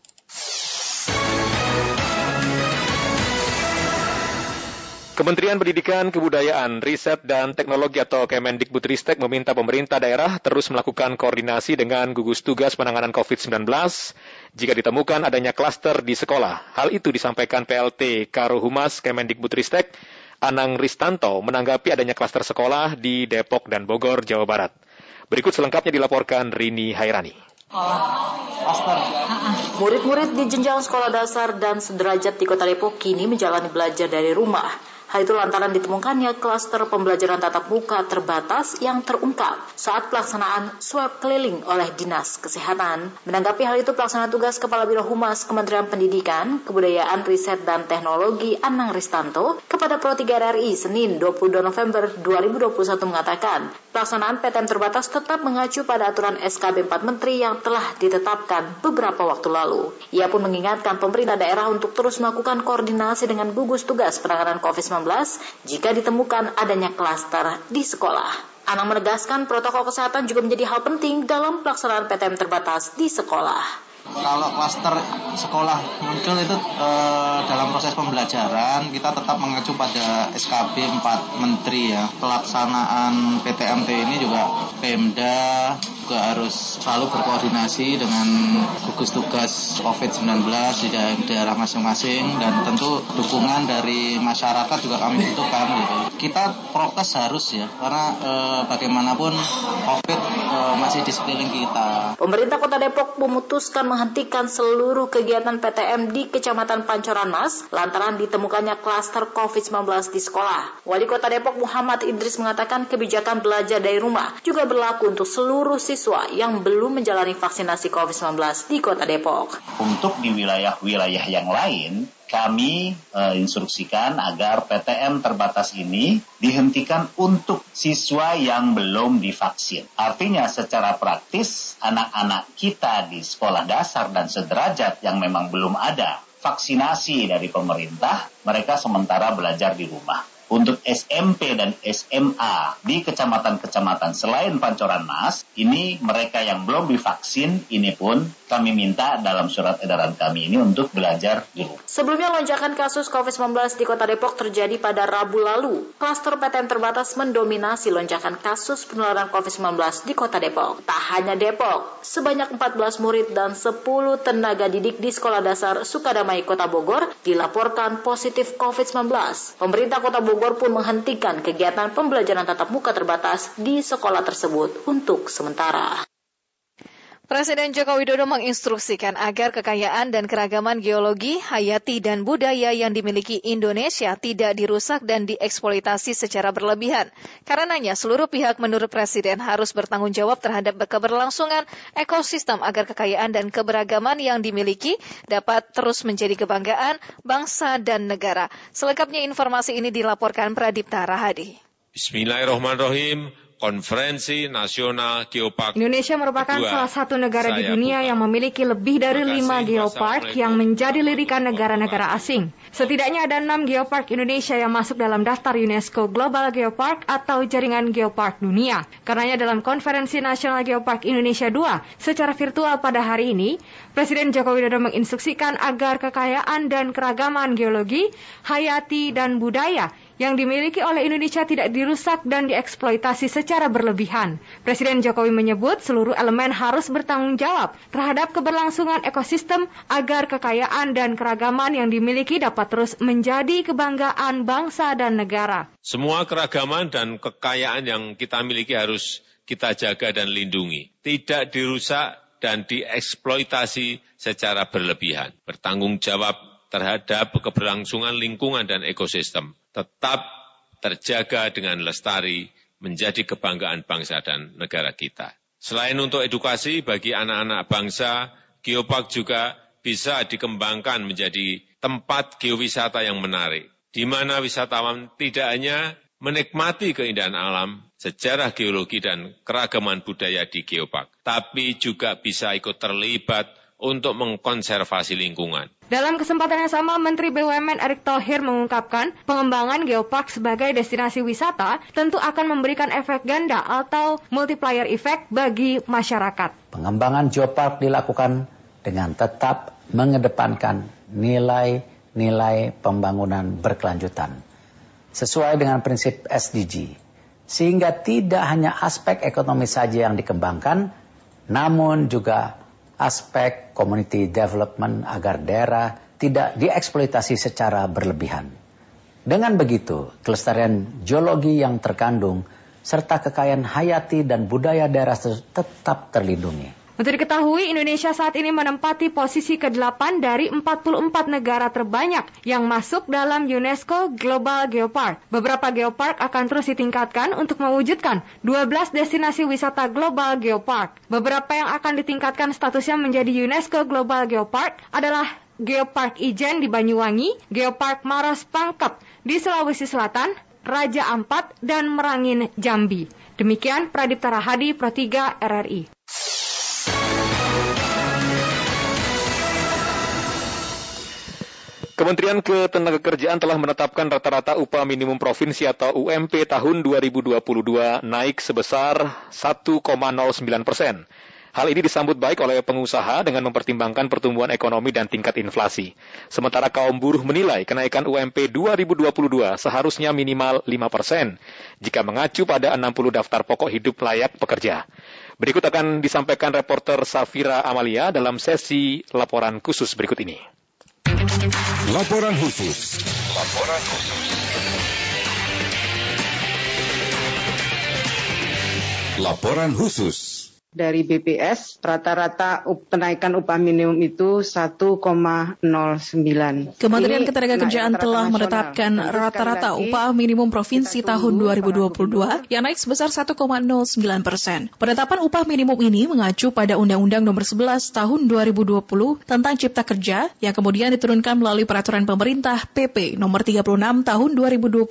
Kementerian Pendidikan, Kebudayaan, Riset, dan Teknologi atau Kemendikbudristek meminta pemerintah daerah terus melakukan koordinasi dengan gugus tugas penanganan COVID-19 jika ditemukan adanya klaster di sekolah. Hal itu disampaikan PLT Karo Humas Kemendikbudristek Anang Ristanto menanggapi adanya klaster sekolah di Depok dan Bogor, Jawa Barat. Berikut selengkapnya dilaporkan Rini Hairani. Murid-murid di jenjang sekolah dasar dan sederajat di kota Depok kini menjalani belajar dari rumah. Hal itu lantaran ditemukannya klaster pembelajaran tatap muka terbatas yang terungkap saat pelaksanaan swab keliling oleh Dinas Kesehatan. Menanggapi hal itu, pelaksana tugas Kepala Biro Humas Kementerian Pendidikan, Kebudayaan, Riset, dan Teknologi Anang Ristanto kepada Pro 3 RRI Senin 22 November 2021 mengatakan, pelaksanaan PTM terbatas tetap mengacu pada aturan SKB 4 Menteri yang telah ditetapkan beberapa waktu lalu. Ia pun mengingatkan pemerintah daerah untuk terus melakukan koordinasi dengan gugus tugas penanganan COVID-19 jika ditemukan adanya klaster di sekolah. Anang menegaskan protokol kesehatan juga menjadi hal penting dalam pelaksanaan PTM terbatas di sekolah. Kalau klaster sekolah muncul itu e, dalam proses pembelajaran kita tetap mengacu pada SKB 4 Menteri ya. Pelaksanaan PTMT ini juga Pemda juga harus selalu berkoordinasi dengan gugus tugas COVID-19 di daerah masing-masing dan tentu dukungan dari masyarakat juga kami butuhkan gitu. Kita prokes harus ya karena e, bagaimanapun COVID e, masih di sekeliling kita. Pemerintah Kota Depok memutuskan menghentikan seluruh kegiatan PTM di Kecamatan Pancoran Mas lantaran ditemukannya klaster COVID-19 di sekolah. Wali Kota Depok Muhammad Idris mengatakan kebijakan belajar dari rumah juga berlaku untuk seluruh siswa yang belum menjalani vaksinasi COVID-19 di Kota Depok. Untuk di wilayah-wilayah yang lain, kami e, instruksikan agar PTM terbatas ini dihentikan untuk siswa yang belum divaksin. Artinya secara praktis anak-anak kita di sekolah dasar dan sederajat yang memang belum ada vaksinasi dari pemerintah, mereka sementara belajar di rumah untuk SMP dan SMA di kecamatan-kecamatan selain Pancoran Mas, ini mereka yang belum divaksin, ini pun kami minta dalam surat edaran kami ini untuk belajar rumah. Sebelumnya lonjakan kasus COVID-19 di Kota Depok terjadi pada Rabu lalu. Klaster PTM terbatas mendominasi lonjakan kasus penularan COVID-19 di Kota Depok. Tak hanya Depok, sebanyak 14 murid dan 10 tenaga didik di Sekolah Dasar Sukadamai Kota Bogor dilaporkan positif COVID-19. Pemerintah Kota Bogor Bogor pun menghentikan kegiatan pembelajaran tatap muka terbatas di sekolah tersebut untuk sementara. Presiden Joko Widodo menginstruksikan agar kekayaan dan keragaman geologi, hayati, dan budaya yang dimiliki Indonesia tidak dirusak dan dieksploitasi secara berlebihan. Karenanya, seluruh pihak menurut Presiden harus bertanggung jawab terhadap keberlangsungan ekosistem agar kekayaan dan keberagaman yang dimiliki dapat terus menjadi kebanggaan bangsa dan negara. Selengkapnya informasi ini dilaporkan Pradipta Rahadi. Bismillahirrahmanirrahim. Konferensi Nasional Geopark. Indonesia merupakan kedua, salah satu negara di dunia buka. yang memiliki lebih dari lima geopark yang menjadi lirikan negara-negara asing. Setidaknya ada enam geopark Indonesia yang masuk dalam daftar UNESCO Global Geopark atau jaringan geopark dunia. Karenanya dalam Konferensi Nasional Geopark Indonesia 2 secara virtual pada hari ini, Presiden Joko Widodo menginstruksikan agar kekayaan dan keragaman geologi, hayati, dan budaya yang dimiliki oleh Indonesia tidak dirusak dan dieksploitasi secara berlebihan. Presiden Jokowi menyebut seluruh elemen harus bertanggung jawab terhadap keberlangsungan ekosistem agar kekayaan dan keragaman yang dimiliki dapat terus menjadi kebanggaan bangsa dan negara. Semua keragaman dan kekayaan yang kita miliki harus kita jaga dan lindungi. Tidak dirusak dan dieksploitasi secara berlebihan. Bertanggung jawab terhadap keberlangsungan lingkungan dan ekosistem tetap terjaga dengan lestari menjadi kebanggaan bangsa dan negara kita. Selain untuk edukasi bagi anak-anak bangsa, geopark juga bisa dikembangkan menjadi tempat geowisata yang menarik, di mana wisatawan tidak hanya menikmati keindahan alam, sejarah geologi dan keragaman budaya di geopark, tapi juga bisa ikut terlibat untuk mengkonservasi lingkungan. Dalam kesempatan yang sama, Menteri BUMN Erick Thohir mengungkapkan pengembangan geopark sebagai destinasi wisata tentu akan memberikan efek ganda atau multiplier effect bagi masyarakat. Pengembangan geopark dilakukan dengan tetap mengedepankan nilai-nilai pembangunan berkelanjutan sesuai dengan prinsip SDG sehingga tidak hanya aspek ekonomi saja yang dikembangkan namun juga aspek community development agar daerah tidak dieksploitasi secara berlebihan. Dengan begitu, kelestarian geologi yang terkandung serta kekayaan hayati dan budaya daerah tetap terlindungi. Untuk diketahui, Indonesia saat ini menempati posisi ke-8 dari 44 negara terbanyak yang masuk dalam UNESCO Global Geopark. Beberapa geopark akan terus ditingkatkan untuk mewujudkan 12 destinasi wisata global geopark. Beberapa yang akan ditingkatkan statusnya menjadi UNESCO Global Geopark adalah Geopark Ijen di Banyuwangi, Geopark Maros Pangkep di Sulawesi Selatan, Raja Ampat, dan Merangin Jambi. Demikian Pradip Tarahadi, Pro 3 RRI. Kementerian Ketenagakerjaan telah menetapkan rata-rata upah minimum provinsi atau UMP tahun 2022 naik sebesar 1,09 persen. Hal ini disambut baik oleh pengusaha dengan mempertimbangkan pertumbuhan ekonomi dan tingkat inflasi. Sementara kaum buruh menilai kenaikan UMP 2022 seharusnya minimal 5 persen jika mengacu pada 60 daftar pokok hidup layak pekerja. Berikut akan disampaikan reporter Safira Amalia dalam sesi laporan khusus berikut ini. Laporan khusus. Laporan khusus. Laporan khusus dari BPS rata-rata kenaikan upah minimum itu 1,09. Kementerian Ketenagakerjaan telah menetapkan rata-rata upah minimum provinsi tahun 2022 yang naik sebesar 1,09 persen. Penetapan upah minimum ini mengacu pada Undang-Undang Nomor 11 Tahun 2020 tentang Cipta Kerja yang kemudian diturunkan melalui Peraturan Pemerintah PP Nomor 36 Tahun 2021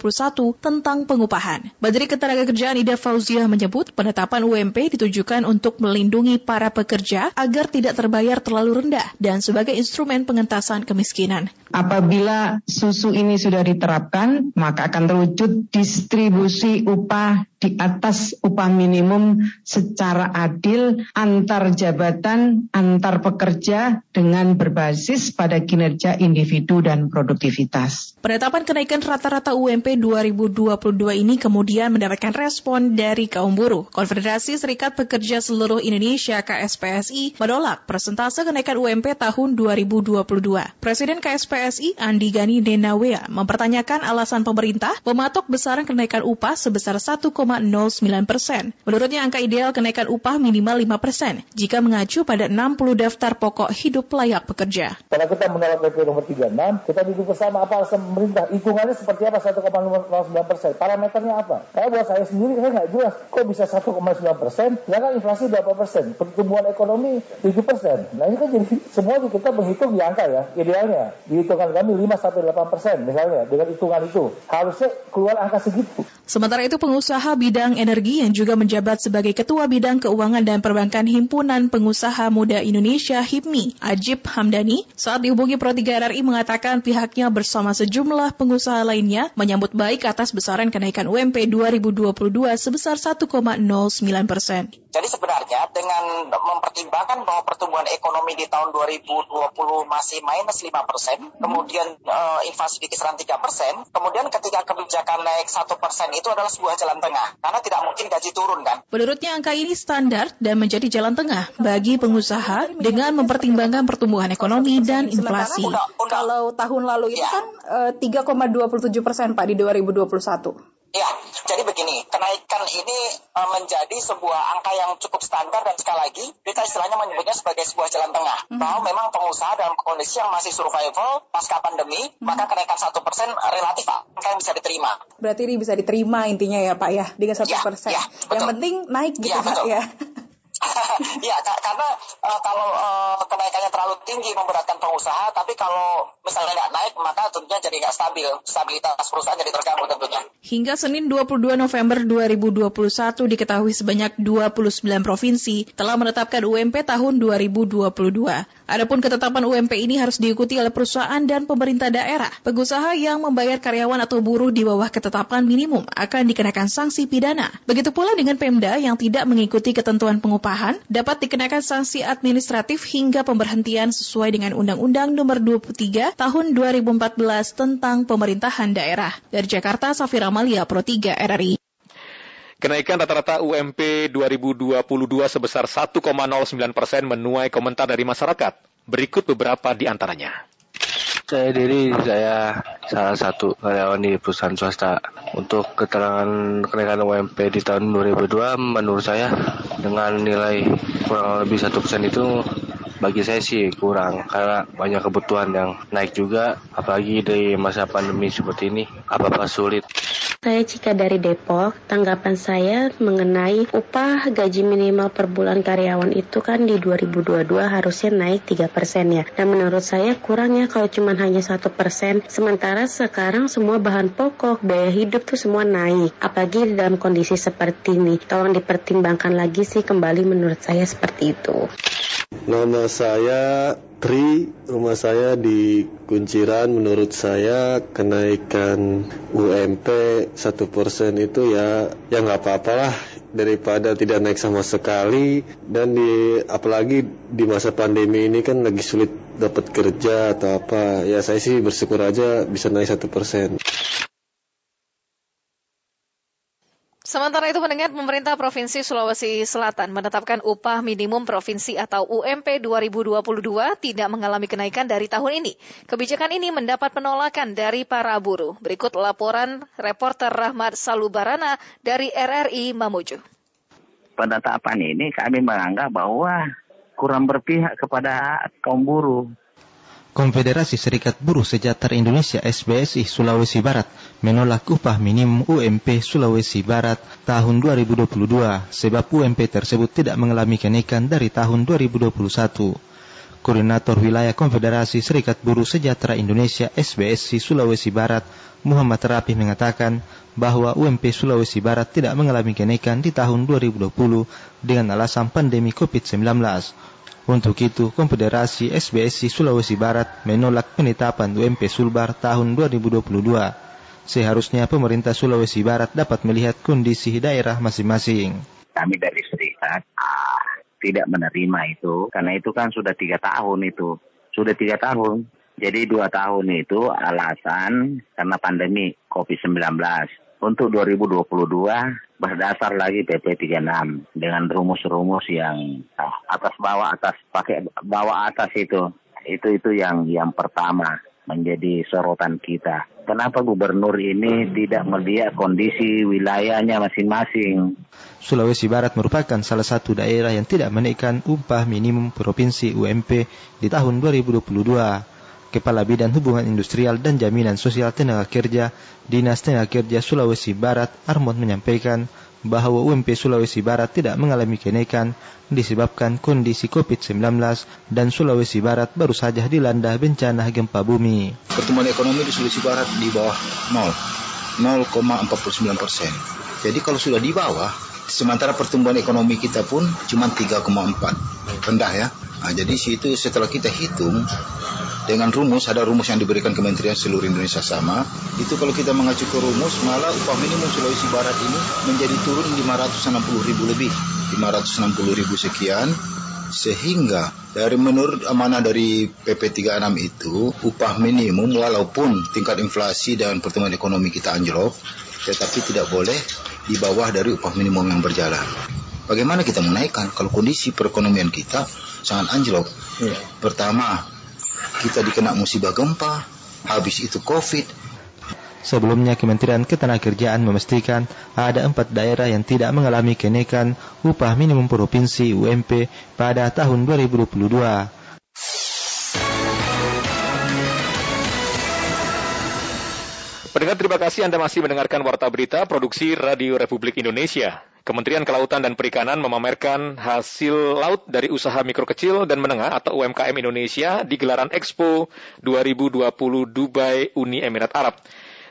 tentang pengupahan. Menteri Ketenagakerjaan Ida Fauziah menyebut penetapan UMP ditujukan untuk untuk melindungi para pekerja agar tidak terbayar terlalu rendah dan sebagai instrumen pengentasan kemiskinan. Apabila susu ini sudah diterapkan, maka akan terwujud distribusi upah di atas upah minimum secara adil antar jabatan, antar pekerja dengan berbasis pada kinerja individu dan produktivitas. Penetapan kenaikan rata-rata UMP 2022 ini kemudian mendapatkan respon dari kaum buruh. Konfederasi Serikat Pekerja Seluruh Indonesia KSPSI menolak persentase kenaikan UMP tahun 2022. Presiden KSPSI Andi Gani Denawea mempertanyakan alasan pemerintah mematok besaran kenaikan upah sebesar 1, 0,09 persen. Menurutnya angka ideal kenaikan upah minimal 5 persen jika mengacu pada 60 daftar pokok hidup layak pekerja. Kalau kita menolak PP nomor 36, kita duduk bersama apa alasan pemerintah. Hitungannya seperti apa 1,09 persen? Parameternya apa? Karena buat saya sendiri saya nggak jelas. Kok bisa 1,9 persen? Sedangkan inflasi berapa persen? Pertumbuhan ekonomi 7 persen. Nah ini kan jadi semua kita menghitung di angka ya. Idealnya di hitungan kami 5 sampai 8 persen misalnya dengan hitungan itu harusnya keluar angka segitu. Sementara itu pengusaha bidang energi yang juga menjabat sebagai Ketua Bidang Keuangan dan Perbankan Himpunan Pengusaha Muda Indonesia HIPMI, Ajib Hamdani, saat dihubungi Pro 3 RRI mengatakan pihaknya bersama sejumlah pengusaha lainnya menyambut baik atas besaran kenaikan UMP 2022 sebesar 1,09 persen. Jadi sebenarnya sebenarnya dengan mempertimbangkan bahwa pertumbuhan ekonomi di tahun 2020 masih minus 5 persen, kemudian uh, inflasi di kisaran 3 persen, kemudian ketika kebijakan naik 1 persen itu adalah sebuah jalan tengah, karena tidak mungkin gaji turun kan. Menurutnya angka ini standar dan menjadi jalan tengah bagi pengusaha dengan mempertimbangkan pertumbuhan ekonomi dan inflasi. Kalau tahun lalu itu ya. kan uh, 3,27 persen Pak di 2021. Ya, jadi begini, kenaikan ini uh, menjadi sebuah angka yang cukup standar dan sekali lagi kita istilahnya menyebutnya sebagai sebuah jalan tengah. Mm -hmm. Bahwa memang pengusaha dalam kondisi yang masih survival pasca pandemi, mm -hmm. maka kenaikan satu persen relatif angka yang bisa diterima. Berarti ini bisa diterima intinya ya Pak ya, dengan satu ya, persen. Ya, yang penting naik gitu ya, Pak [LAUGHS] ya. [LAUGHS] ya karena uh, kalau uh, kenaikannya terlalu tinggi memberatkan pengusaha, tapi kalau misalnya nggak naik maka tentunya jadi nggak stabil, stabilitas perusahaan jadi terganggu tentunya. Hingga Senin 22 November 2021 diketahui sebanyak 29 provinsi telah menetapkan UMP tahun 2022. Adapun ketetapan UMP ini harus diikuti oleh perusahaan dan pemerintah daerah. Pengusaha yang membayar karyawan atau buruh di bawah ketetapan minimum akan dikenakan sanksi pidana. Begitu pula dengan Pemda yang tidak mengikuti ketentuan pengupahan dapat dikenakan sanksi administratif hingga pemberhentian sesuai dengan Undang-Undang Nomor 23 Tahun 2014 tentang Pemerintahan Daerah. Dari Jakarta, Safira Malia, Pro 3 RRI. Kenaikan rata-rata UMP 2022 sebesar 1,09 persen menuai komentar dari masyarakat. Berikut beberapa di antaranya. Saya diri saya salah satu karyawan di perusahaan swasta. Untuk keterangan kenaikan UMP di tahun 2002 menurut saya dengan nilai kurang lebih satu persen itu bagi saya sih kurang karena banyak kebutuhan yang naik juga apalagi di masa pandemi seperti ini apa-apa sulit. Saya Cika dari Depok. Tanggapan saya mengenai upah gaji minimal per bulan karyawan itu kan di 2022 harusnya naik 3 persen ya. Dan menurut saya kurang ya kalau cuma hanya satu persen. Sementara sekarang semua bahan pokok, biaya hidup tuh semua naik. Apalagi dalam kondisi seperti ini. Tolong dipertimbangkan lagi sih kembali menurut saya seperti itu. Nama saya Tri, rumah saya di Kunciran. Menurut saya kenaikan UMP satu persen itu ya ya nggak apa-apa lah daripada tidak naik sama sekali dan di apalagi di masa pandemi ini kan lagi sulit dapat kerja atau apa ya saya sih bersyukur aja bisa naik satu persen. Sementara itu mendengar pemerintah Provinsi Sulawesi Selatan menetapkan upah minimum provinsi atau UMP 2022 tidak mengalami kenaikan dari tahun ini. Kebijakan ini mendapat penolakan dari para buruh. Berikut laporan reporter Rahmat Salubarana dari RRI Mamuju. Penetapan ini kami menganggap bahwa kurang berpihak kepada kaum buruh Konfederasi Serikat Buruh Sejahtera Indonesia SBSI Sulawesi Barat menolak upah minimum UMP Sulawesi Barat tahun 2022 sebab UMP tersebut tidak mengalami kenaikan dari tahun 2021. Koordinator Wilayah Konfederasi Serikat Buruh Sejahtera Indonesia SBSI Sulawesi Barat Muhammad Rapi mengatakan bahwa UMP Sulawesi Barat tidak mengalami kenaikan di tahun 2020 dengan alasan pandemi COVID-19. Untuk itu, Konfederasi SBSI Sulawesi Barat menolak penetapan UMP Sulbar tahun 2022. Seharusnya pemerintah Sulawesi Barat dapat melihat kondisi daerah masing-masing. Kami dari serikat ah, tidak menerima itu, karena itu kan sudah tiga tahun itu. Sudah tiga tahun. Jadi dua tahun itu alasan karena pandemi COVID-19 untuk 2022 berdasar lagi PP 36 dengan rumus-rumus yang ah, atas bawah atas pakai bawah atas itu itu itu yang yang pertama menjadi sorotan kita. Kenapa gubernur ini tidak melihat kondisi wilayahnya masing-masing? Sulawesi Barat merupakan salah satu daerah yang tidak menaikkan upah minimum provinsi UMP di tahun 2022. Kepala Bidang Hubungan Industrial dan Jaminan Sosial Tenaga Kerja Dinas Tenaga Kerja Sulawesi Barat Armon menyampaikan bahwa UMP Sulawesi Barat tidak mengalami kenaikan disebabkan kondisi COVID-19 dan Sulawesi Barat baru saja dilanda bencana gempa bumi. Pertumbuhan ekonomi di Sulawesi Barat di bawah 0, 0,49 persen. Jadi kalau sudah di bawah, sementara pertumbuhan ekonomi kita pun cuma 3,4 rendah ya. Nah, jadi situ setelah kita hitung dengan rumus ada rumus yang diberikan Kementerian seluruh Indonesia sama itu kalau kita mengacu ke rumus malah upah minimum Sulawesi Barat ini menjadi turun 560 ribu lebih 560 ribu sekian sehingga dari menurut amanah dari PP 36 itu upah minimum walaupun tingkat inflasi dan pertumbuhan ekonomi kita anjlok tetapi tidak boleh di bawah dari upah minimum yang berjalan. Bagaimana kita menaikkan kalau kondisi perekonomian kita sangat anjlok? Ya. Pertama, kita dikena musibah gempa, habis itu COVID. Sebelumnya Kementerian Ketenagakerjaan memastikan ada empat daerah yang tidak mengalami kenaikan upah minimum provinsi UMP pada tahun 2022. Pendengar terima kasih Anda masih mendengarkan Warta Berita Produksi Radio Republik Indonesia. Kementerian Kelautan dan Perikanan memamerkan hasil laut dari usaha mikro kecil dan menengah atau UMKM Indonesia di gelaran Expo 2020 Dubai Uni Emirat Arab.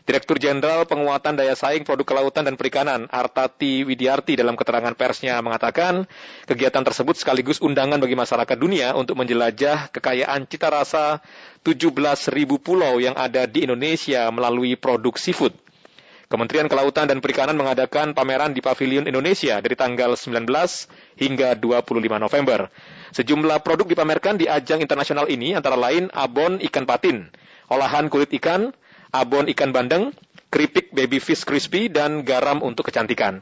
Direktur Jenderal Penguatan Daya Saing Produk Kelautan dan Perikanan, Artati Widiarti dalam keterangan persnya mengatakan, kegiatan tersebut sekaligus undangan bagi masyarakat dunia untuk menjelajah kekayaan cita rasa 17.000 pulau yang ada di Indonesia melalui produk seafood. Kementerian Kelautan dan Perikanan mengadakan pameran di Pavilion Indonesia dari tanggal 19 hingga 25 November. Sejumlah produk dipamerkan di ajang internasional ini antara lain abon ikan patin, olahan kulit ikan, abon ikan bandeng, keripik baby fish crispy, dan garam untuk kecantikan.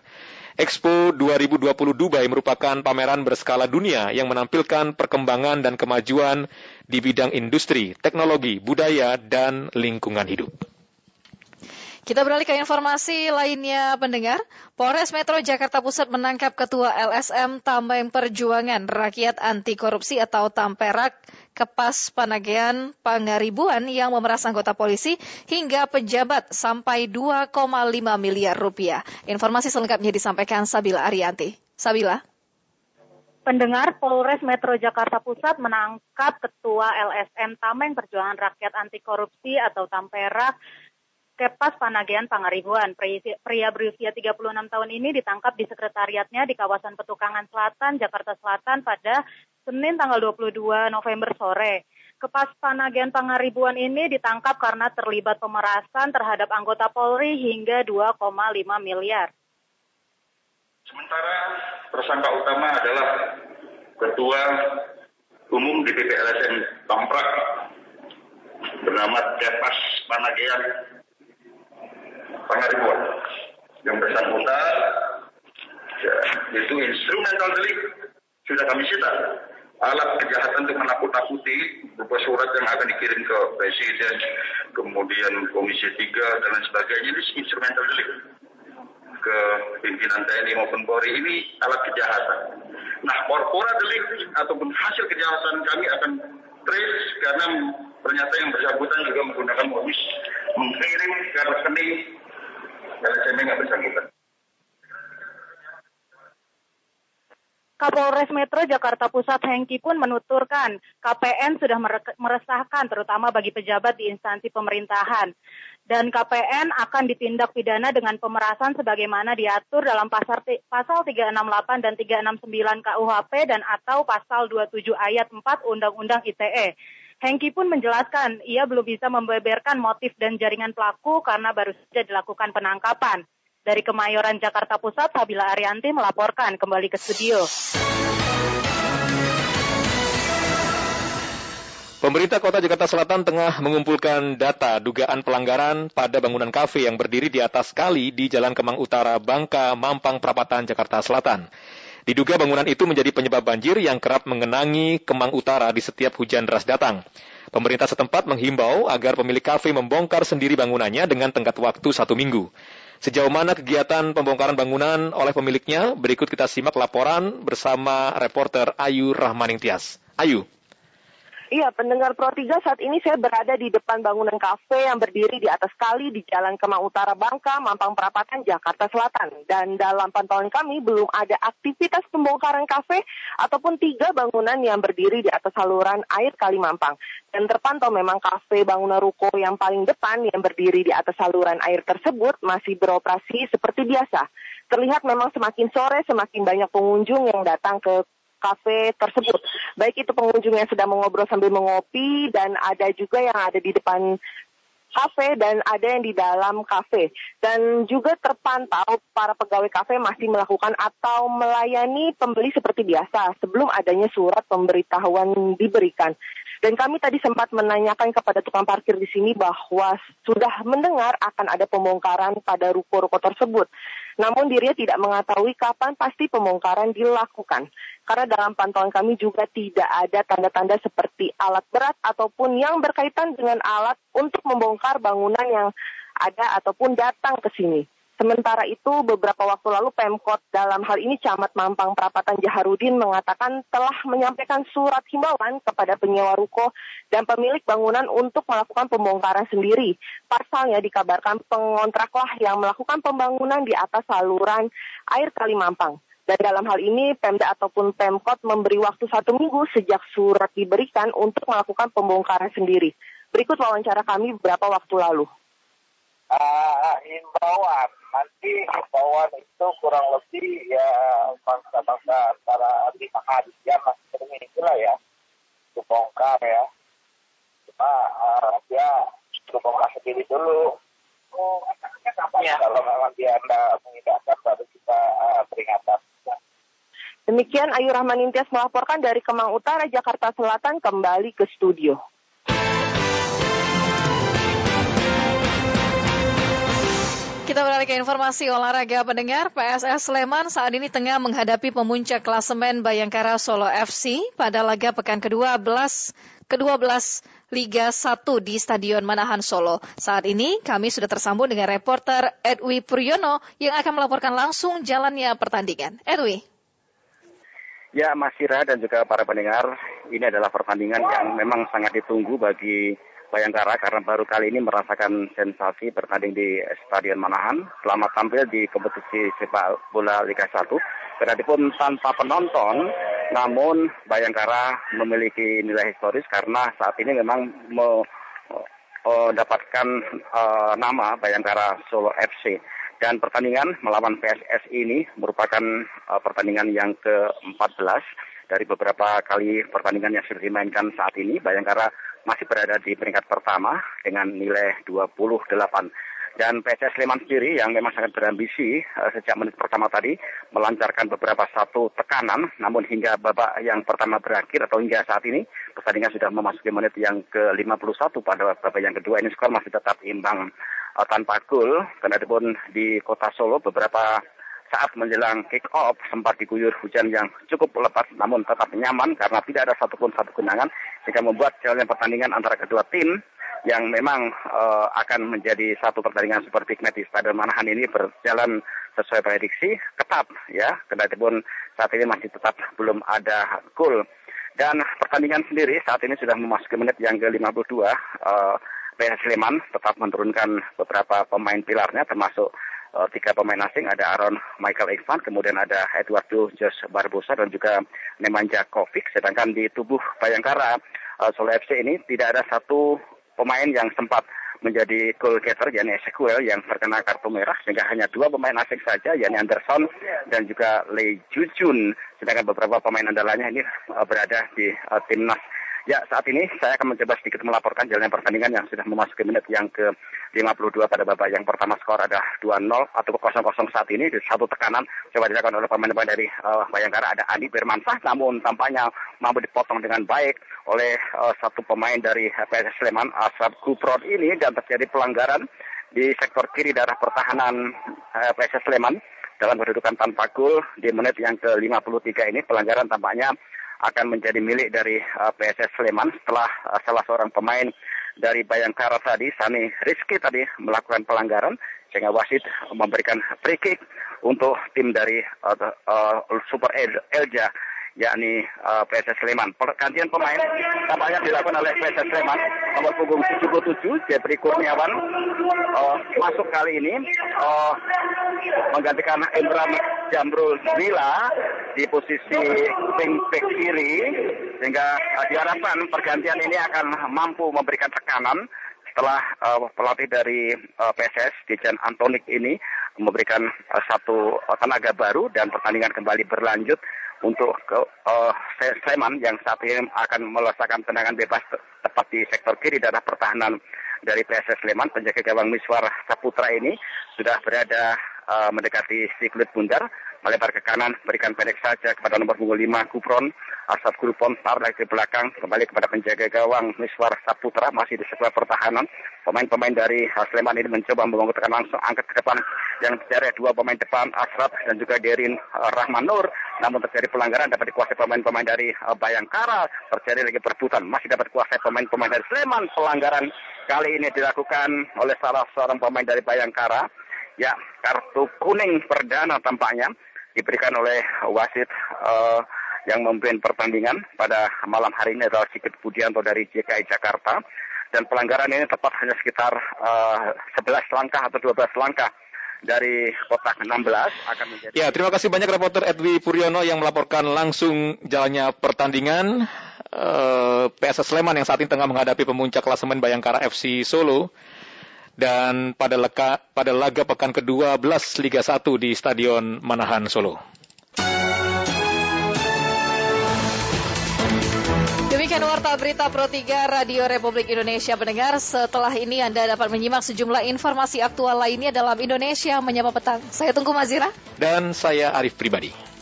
Expo 2020 Dubai merupakan pameran berskala dunia yang menampilkan perkembangan dan kemajuan di bidang industri, teknologi, budaya, dan lingkungan hidup. Kita beralih ke informasi lainnya pendengar. Polres Metro Jakarta Pusat menangkap Ketua LSM Tambang Perjuangan Rakyat Anti Korupsi atau Tamperak Kepas Panagean Pangaribuan yang memeras anggota polisi hingga pejabat sampai 2,5 miliar rupiah. Informasi selengkapnya disampaikan Sabila Arianti. Sabila. Pendengar Polres Metro Jakarta Pusat menangkap Ketua LSM Tameng Perjuangan Rakyat Anti Korupsi atau Tamperak Kepas Panagean Pangaribuan. Pria berusia 36 tahun ini ditangkap di sekretariatnya di kawasan Petukangan Selatan, Jakarta Selatan pada Senin tanggal 22 November sore. Kepas Panagean Pangaribuan ini ditangkap karena terlibat pemerasan terhadap anggota Polri hingga 2,5 miliar. Sementara tersangka utama adalah Ketua Umum DPP LSM Tamprak bernama Kepas Panagean pengaribuan yang bersangkutan ya, itu instrumental delik sudah kami sita alat kejahatan untuk menakut-nakuti berupa surat yang akan dikirim ke presiden kemudian komisi 3 dan lain sebagainya ini instrumental delik ke pimpinan TNI maupun Polri ini alat kejahatan. Nah, korpora delik ataupun hasil kejahatan kami akan trace karena ternyata yang bersangkutan juga menggunakan modus mengirim ke rekening LSM nggak bersangkutan. Kapolres Metro Jakarta Pusat Hengki pun menuturkan KPN sudah meresahkan terutama bagi pejabat di instansi pemerintahan. Dan KPN akan ditindak pidana dengan pemerasan sebagaimana diatur dalam pasal 368 dan 369 KUHP dan atau pasal 27 ayat 4 Undang-Undang ITE. Hengki pun menjelaskan ia belum bisa membeberkan motif dan jaringan pelaku karena baru saja dilakukan penangkapan. Dari Kemayoran Jakarta Pusat, Sabila Arianti melaporkan kembali ke studio. Pemerintah Kota Jakarta Selatan tengah mengumpulkan data dugaan pelanggaran pada bangunan kafe yang berdiri di atas kali di Jalan Kemang Utara, Bangka, Mampang, Perapatan, Jakarta Selatan. Diduga bangunan itu menjadi penyebab banjir yang kerap mengenangi Kemang Utara di setiap hujan deras datang. Pemerintah setempat menghimbau agar pemilik kafe membongkar sendiri bangunannya dengan tenggat waktu satu minggu. Sejauh mana kegiatan pembongkaran bangunan oleh pemiliknya? Berikut kita simak laporan bersama reporter Ayu Rahmaningtias. Ayu. Iya, pendengar Pro 3 saat ini saya berada di depan bangunan kafe yang berdiri di atas kali di Jalan Kemang Utara Bangka, Mampang Perapatan, Jakarta Selatan. Dan dalam pantauan kami belum ada aktivitas pembongkaran kafe ataupun tiga bangunan yang berdiri di atas saluran air Kali Mampang. Dan terpantau memang kafe bangunan ruko yang paling depan yang berdiri di atas saluran air tersebut masih beroperasi seperti biasa. Terlihat memang semakin sore semakin banyak pengunjung yang datang ke kafe tersebut. Baik itu pengunjung yang sedang mengobrol sambil mengopi dan ada juga yang ada di depan kafe dan ada yang di dalam kafe. Dan juga terpantau para pegawai kafe masih melakukan atau melayani pembeli seperti biasa sebelum adanya surat pemberitahuan diberikan. Dan kami tadi sempat menanyakan kepada tukang parkir di sini bahwa sudah mendengar akan ada pembongkaran pada ruko-ruko tersebut. Namun dirinya tidak mengetahui kapan pasti pembongkaran dilakukan. Karena dalam pantauan kami juga tidak ada tanda-tanda seperti alat berat ataupun yang berkaitan dengan alat untuk membongkar bangunan yang ada ataupun datang ke sini. Sementara itu, beberapa waktu lalu Pemkot dalam hal ini Camat Mampang Perapatan Jaharudin mengatakan telah menyampaikan surat himbauan kepada penyewa ruko dan pemilik bangunan untuk melakukan pembongkaran sendiri. Pasalnya dikabarkan pengontraklah yang melakukan pembangunan di atas saluran air Kali Mampang. Dan dalam hal ini Pemda ataupun Pemkot memberi waktu satu minggu sejak surat diberikan untuk melakukan pembongkaran sendiri. Berikut wawancara kami beberapa waktu lalu uh, himbauan. Nanti himbauan itu kurang lebih ya bangsa-bangsa antara lima hari ya masih sering itulah ya. Itu bongkar ya. Cuma uh, dia suruh bongkar sendiri dulu. Oh, ya. Kalau memang dia tidak mengindahkan baru kita uh, peringatan. Demikian Ayu Rahman Intias melaporkan dari Kemang Utara, Jakarta Selatan kembali ke studio. Beralih ke informasi olahraga pendengar. PSS Sleman saat ini tengah menghadapi pemuncak klasemen Bayangkara Solo FC pada laga pekan ke-12 ke-12 Liga 1 di Stadion Manahan Solo. Saat ini kami sudah tersambung dengan reporter Edwi Puryono yang akan melaporkan langsung jalannya pertandingan. Edwi. Ya, Mas Sira dan juga para pendengar, ini adalah pertandingan yang memang sangat ditunggu bagi Bayangkara karena baru kali ini merasakan sensasi bertanding di Stadion Manahan selama tampil di kompetisi sepak bola Liga 1. pun tanpa penonton, namun Bayangkara memiliki nilai historis karena saat ini memang mendapatkan uh, nama Bayangkara Solo FC. Dan pertandingan melawan PSS ini merupakan uh, pertandingan yang ke-14 dari beberapa kali pertandingan yang sudah dimainkan saat ini. Bayangkara masih berada di peringkat pertama dengan nilai 28. Dan PSS Sleman sendiri yang memang sangat berambisi uh, sejak menit pertama tadi melancarkan beberapa satu tekanan, namun hingga babak yang pertama berakhir atau hingga saat ini pertandingan sudah memasuki menit yang ke-51 pada babak yang kedua ini skor masih tetap imbang uh, tanpa gol. Karena pun di kota Solo beberapa saat menjelang kick off sempat diguyur hujan yang cukup lebat namun tetap nyaman karena tidak ada satupun satu genangan sehingga membuat jalannya pertandingan antara kedua tim yang memang uh, akan menjadi satu pertandingan super big match di Stadion Manahan ini berjalan sesuai prediksi ketat ya. Kendati pun saat ini masih tetap belum ada gol. Dan pertandingan sendiri saat ini sudah memasuki menit yang ke-52 uh, PS Sleman tetap menurunkan beberapa pemain pilarnya termasuk uh, tiga pemain asing ada Aaron Michael Ivan, kemudian ada Eduardo Jos Barbosa dan juga Nemanja Kovic. Sedangkan di tubuh Bayangkara uh, Solo FC ini tidak ada satu pemain yang sempat menjadi goal getter yakni Ezekiel yang terkena kartu merah sehingga hanya dua pemain asing saja yakni Anderson dan juga Lee Jujun sedangkan beberapa pemain andalanya ini uh, berada di uh, timnas Ya, saat ini saya akan mencoba sedikit melaporkan jalannya pertandingan yang sudah memasuki menit yang ke-52 pada babak yang pertama skor ada 2-0 atau 0-0 saat ini. Satu tekanan coba dilakukan oleh pemain-pemain dari uh, Bayangkara. Ada Andi Bermansah namun tampaknya mampu dipotong dengan baik oleh uh, satu pemain dari PS Sleman Asrab Kuprod ini. Dan terjadi pelanggaran di sektor kiri darah pertahanan uh, PS Sleman dalam kedudukan tanpa gol di menit yang ke-53 ini. Pelanggaran tampaknya akan menjadi milik dari uh, PSS Sleman setelah uh, salah seorang pemain dari Bayangkara tadi, Sani Rizky tadi melakukan pelanggaran sehingga wasit memberikan free kick untuk tim dari uh, uh, Super Elja yakni uh, PSS Sleman. Pergantian pemain tampaknya dilakukan oleh PSS Sleman. Nomor punggung 77 Jeffrey Kurniawan. Uh, masuk kali ini uh, menggantikan Imran Jamrul Nila di posisi wing back kiri sehingga uh, diharapkan pergantian ini akan mampu memberikan tekanan setelah uh, pelatih dari uh, PSS Dijan Antonik ini memberikan uh, satu tenaga baru dan pertandingan kembali berlanjut untuk ke uh, Sleman yang saat ini akan melaksanakan tendangan bebas tepat di sektor kiri daerah pertahanan dari PSS Sleman. Penjaga gawang Miswar Saputra ini sudah berada uh, mendekati si kulit bundar melebar ke kanan, berikan pendek saja kepada nomor punggung 5 Kupron, Asap Kulpon, taruh ke belakang, kembali kepada penjaga gawang Miswar Saputra, masih di sebelah pertahanan. Pemain-pemain dari Sleman ini mencoba membangun langsung angkat ke depan yang terjadi dua pemain depan Asraf dan juga Derin uh, Rahman Nur. Namun terjadi pelanggaran dapat dikuasai pemain-pemain dari uh, Bayangkara. Terjadi lagi perebutan masih dapat dikuasai pemain-pemain dari Sleman. Pelanggaran kali ini dilakukan oleh salah seorang pemain dari Bayangkara. Ya, kartu kuning perdana tampaknya diberikan oleh wasit uh, yang memimpin pertandingan pada malam hari ini adalah Sigit Budianto dari JKI Jakarta. Dan pelanggaran ini tepat hanya sekitar uh, eh, 11 langkah atau 12 langkah dari kotak 16 akan menjadi. Ya, terima kasih banyak reporter Edwi Puryono yang melaporkan langsung jalannya pertandingan uh, eh, PSS Sleman yang saat ini tengah menghadapi pemuncak klasemen Bayangkara FC Solo dan pada, leka, pada laga pekan ke-12 Liga 1 di Stadion Manahan Solo. Demikian Warta Berita Pro 3 Radio Republik Indonesia pendengar. Setelah ini Anda dapat menyimak sejumlah informasi aktual lainnya dalam Indonesia Menyapa Petang. Saya Tunggu Mazira. Dan saya Arif Pribadi.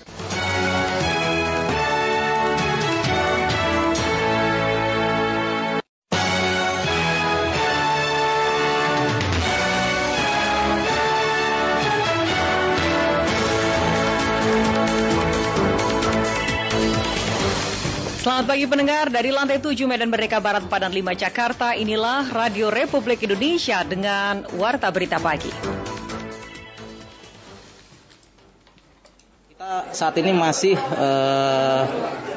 Selamat pagi pendengar, dari lantai 7 Medan Merdeka Barat Padan 5 Jakarta, inilah Radio Republik Indonesia dengan Warta Berita Pagi. Kita saat ini masih eh,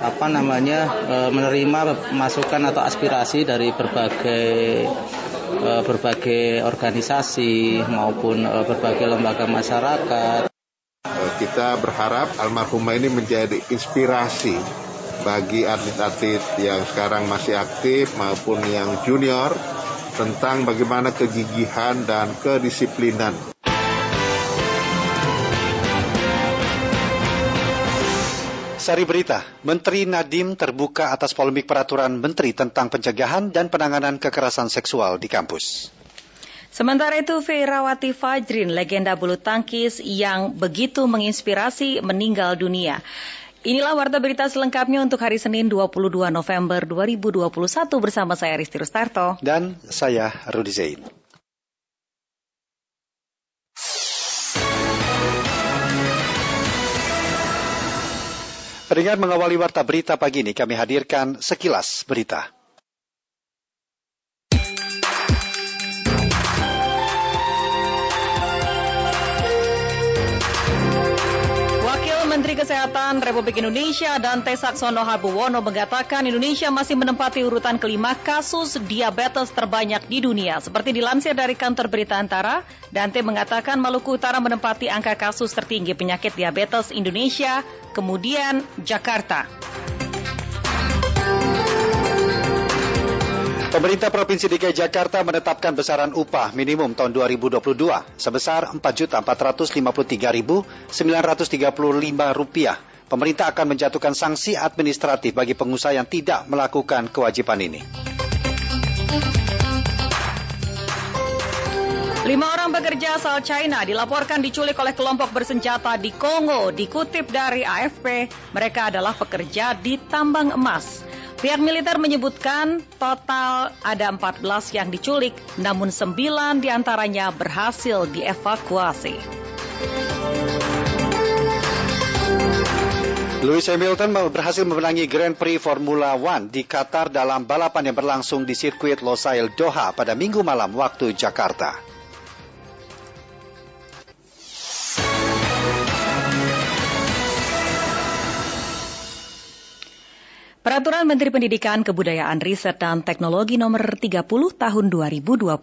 apa namanya eh, menerima masukan atau aspirasi dari berbagai eh, berbagai organisasi maupun eh, berbagai lembaga masyarakat. Kita berharap almarhumah ini menjadi inspirasi bagi atlet-atlet yang sekarang masih aktif maupun yang junior tentang bagaimana kegigihan dan kedisiplinan. Sari berita, Menteri Nadim terbuka atas polemik peraturan Menteri tentang pencegahan dan penanganan kekerasan seksual di kampus. Sementara itu, Feirawati Fajrin, legenda bulu tangkis yang begitu menginspirasi, meninggal dunia. Inilah warta berita selengkapnya untuk hari Senin 22 November 2021 bersama saya Risti Rustarto. Dan saya Rudi Zain. Pendengar mengawali warta berita pagi ini kami hadirkan sekilas berita. Kesehatan Republik Indonesia Dante Saxono Habuwono mengatakan Indonesia masih menempati urutan kelima kasus diabetes terbanyak di dunia. Seperti dilansir dari kantor berita antara, Dante mengatakan Maluku Utara menempati angka kasus tertinggi penyakit diabetes Indonesia, kemudian Jakarta. Pemerintah Provinsi DKI Jakarta menetapkan besaran upah minimum tahun 2022 sebesar Rp4.453.935. Pemerintah akan menjatuhkan sanksi administratif bagi pengusaha yang tidak melakukan kewajiban ini. Lima orang pekerja asal China dilaporkan diculik oleh kelompok bersenjata di Kongo. Dikutip dari AFP, mereka adalah pekerja di tambang emas. Pihak militer menyebutkan total ada 14 yang diculik, namun 9 di antaranya berhasil dievakuasi. Lewis Hamilton berhasil memenangi Grand Prix Formula One di Qatar dalam balapan yang berlangsung di sirkuit Losail Doha pada minggu malam waktu Jakarta. Peraturan Menteri Pendidikan, Kebudayaan, Riset, dan Teknologi Nomor 30 Tahun 2021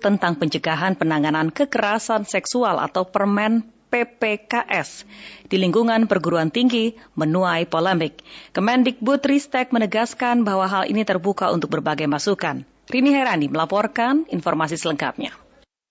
tentang pencegahan penanganan kekerasan seksual atau Permen PPKS di lingkungan perguruan tinggi menuai polemik. Kemendikbud Ristek menegaskan bahwa hal ini terbuka untuk berbagai masukan. Rini Herani melaporkan informasi selengkapnya.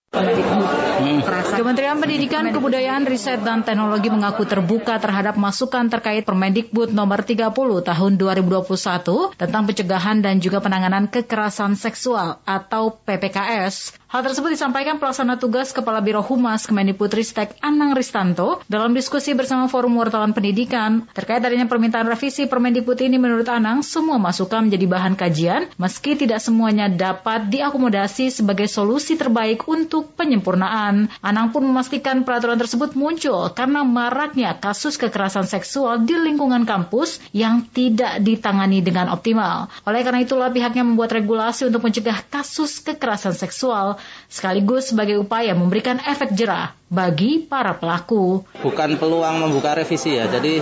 Hmm. Kementerian Pendidikan, Kebudayaan, Riset, dan Teknologi mengaku terbuka terhadap masukan terkait Permendikbud nomor 30 tahun 2021 tentang pencegahan dan juga penanganan kekerasan seksual atau PPKS. Hal tersebut disampaikan pelaksana tugas Kepala Biro Humas Kemendikbudristek Anang Ristanto dalam diskusi bersama Forum Wartawan Pendidikan. Terkait adanya permintaan revisi Permendikbud ini menurut Anang, semua masukan menjadi bahan kajian meski tidak semuanya dapat diakomodasi sebagai solusi terbaik untuk penyempurnaan. Anang pun memastikan peraturan tersebut muncul karena maraknya kasus kekerasan seksual di lingkungan kampus yang tidak ditangani dengan optimal. Oleh karena itulah pihaknya membuat regulasi untuk mencegah kasus kekerasan seksual sekaligus sebagai upaya memberikan efek jerah bagi para pelaku. Bukan peluang membuka revisi ya, jadi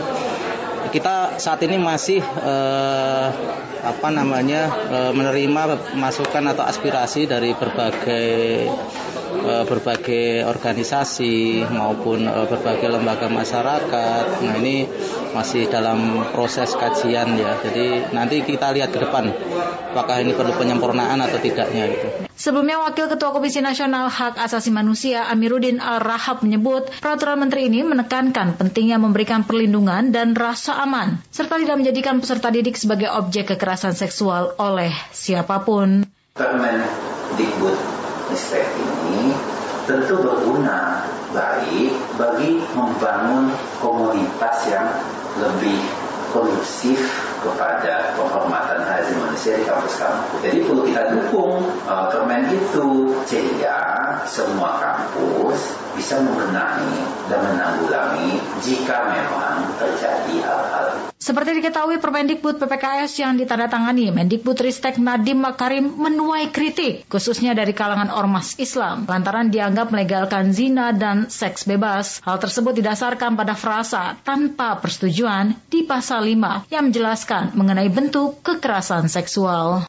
kita saat ini masih eh, apa namanya eh, menerima masukan atau aspirasi dari berbagai eh, berbagai organisasi maupun eh, berbagai lembaga masyarakat. Nah ini masih dalam proses kajian ya. Jadi nanti kita lihat ke depan apakah ini perlu penyempurnaan atau tidaknya gitu. Sebelumnya Wakil Ketua Komisi Nasional Hak Asasi Manusia Amiruddin Al-Rahab menyebut peraturan menteri ini menekankan pentingnya memberikan perlindungan dan rasa aman serta tidak menjadikan peserta didik sebagai objek kekerasan seksual oleh siapa pun. Permendikbud Ristek ini tentu berguna baik bagi membangun komunitas yang lebih kondusif kepada penghormatan hak asasi manusia di kampus-kampus. Jadi perlu kita dukung uh, permen itu sehingga semua kampus bisa membenahi dan menanggulangi jika memang terjadi hal-hal. Seperti diketahui Permendikbud PPKS yang ditandatangani Mendikbudristek Nadiem Makarim menuai kritik, khususnya dari kalangan ormas Islam, lantaran dianggap melegalkan zina dan seks bebas. Hal tersebut didasarkan pada frasa tanpa persetujuan di pasal 5 yang menjelaskan mengenai bentuk kekerasan seksual.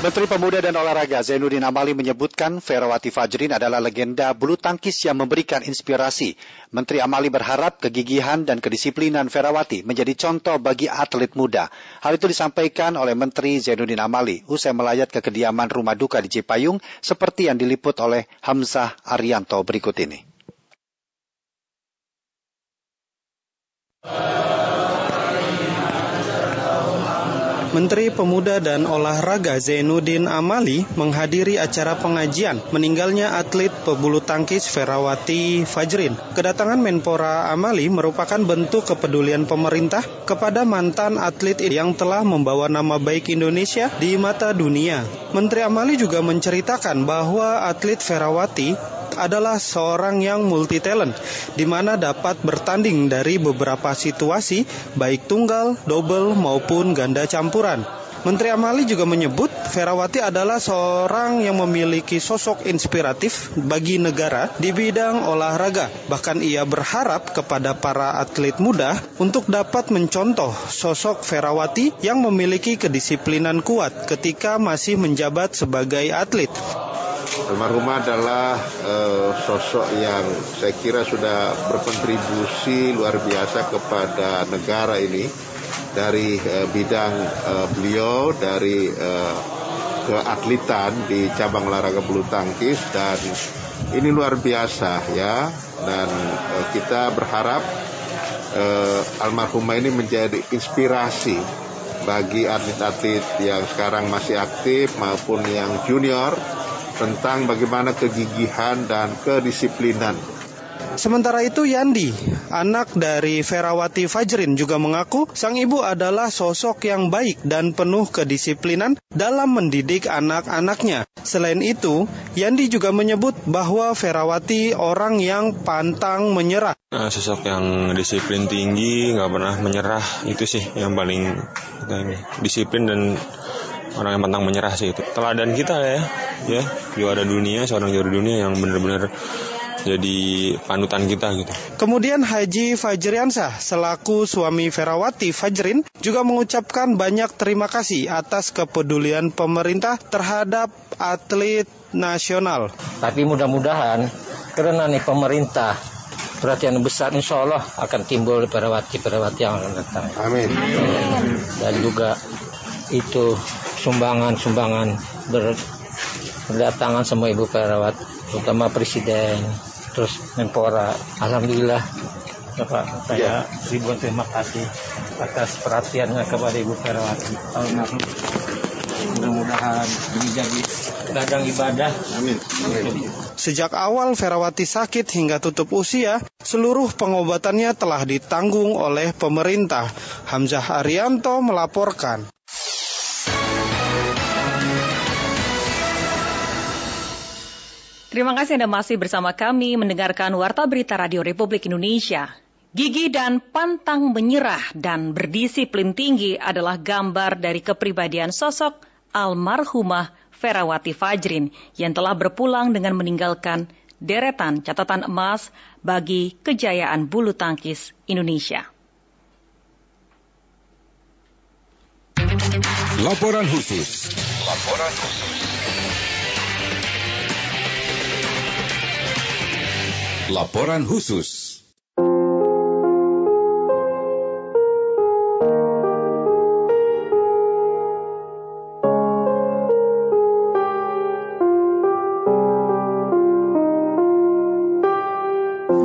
Menteri Pemuda dan Olahraga Zainuddin Amali menyebutkan Ferawati Fajrin adalah legenda bulu tangkis yang memberikan inspirasi. Menteri Amali berharap kegigihan dan kedisiplinan Ferawati menjadi contoh bagi atlet muda. Hal itu disampaikan oleh Menteri Zainuddin Amali usai melayat ke kediaman rumah duka di Cipayung seperti yang diliput oleh Hamzah Arianto berikut ini. Menteri Pemuda dan Olahraga Zainuddin Amali menghadiri acara pengajian meninggalnya atlet pebulu tangkis Ferawati Fajrin. Kedatangan Menpora Amali merupakan bentuk kepedulian pemerintah kepada mantan atlet yang telah membawa nama baik Indonesia di mata dunia. Menteri Amali juga menceritakan bahwa atlet Ferawati adalah seorang yang multi talent, di mana dapat bertanding dari beberapa situasi, baik tunggal, double, maupun ganda campuran. Menteri Amali juga menyebut Ferawati adalah seorang yang memiliki sosok inspiratif bagi negara di bidang olahraga. Bahkan ia berharap kepada para atlet muda untuk dapat mencontoh sosok Ferawati yang memiliki kedisiplinan kuat ketika masih menjabat sebagai atlet. Almarhumah adalah uh, sosok yang saya kira sudah berkontribusi luar biasa kepada negara ini dari uh, bidang uh, beliau dari uh, keatletan di cabang olahraga bulu tangkis dan ini luar biasa ya. Dan uh, kita berharap uh, almarhumah ini menjadi inspirasi bagi atlet-atlet yang sekarang masih aktif maupun yang junior tentang bagaimana kegigihan dan kedisiplinan. Sementara itu Yandi, anak dari Ferawati Fajrin juga mengaku sang ibu adalah sosok yang baik dan penuh kedisiplinan dalam mendidik anak-anaknya. Selain itu, Yandi juga menyebut bahwa Ferawati orang yang pantang menyerah. Nah, sosok yang disiplin tinggi, nggak pernah menyerah, itu sih yang paling disiplin dan orang yang pantang menyerah sih itu teladan kita ya ya juara dunia seorang juara dunia yang benar-benar jadi panutan kita gitu. Kemudian Haji Fajriansah selaku suami Ferawati Fajrin juga mengucapkan banyak terima kasih atas kepedulian pemerintah terhadap atlet nasional. Tapi mudah-mudahan karena nih pemerintah perhatian besar insya Allah akan timbul perawati-perawati yang akan datang. Amin. Dan juga itu sumbangan-sumbangan ber, berdatangan semua ibu perawat, terutama presiden, terus Menpora. Alhamdulillah Bapak, saya ribuan terima kasih atas perhatiannya kepada Ibu Perawati. Almarhum. Mudah-mudahan ini jadi ladang ibadah. Amin. Sejak awal Ferawati sakit hingga tutup usia, seluruh pengobatannya telah ditanggung oleh pemerintah. Hamzah Arianto melaporkan. Terima kasih Anda masih bersama kami mendengarkan Warta Berita Radio Republik Indonesia. Gigi dan pantang menyerah dan berdisiplin tinggi adalah gambar dari kepribadian sosok almarhumah Ferawati Fajrin yang telah berpulang dengan meninggalkan deretan catatan emas bagi kejayaan bulu tangkis Indonesia. Laporan khusus. Laporan khusus. Laporan khusus.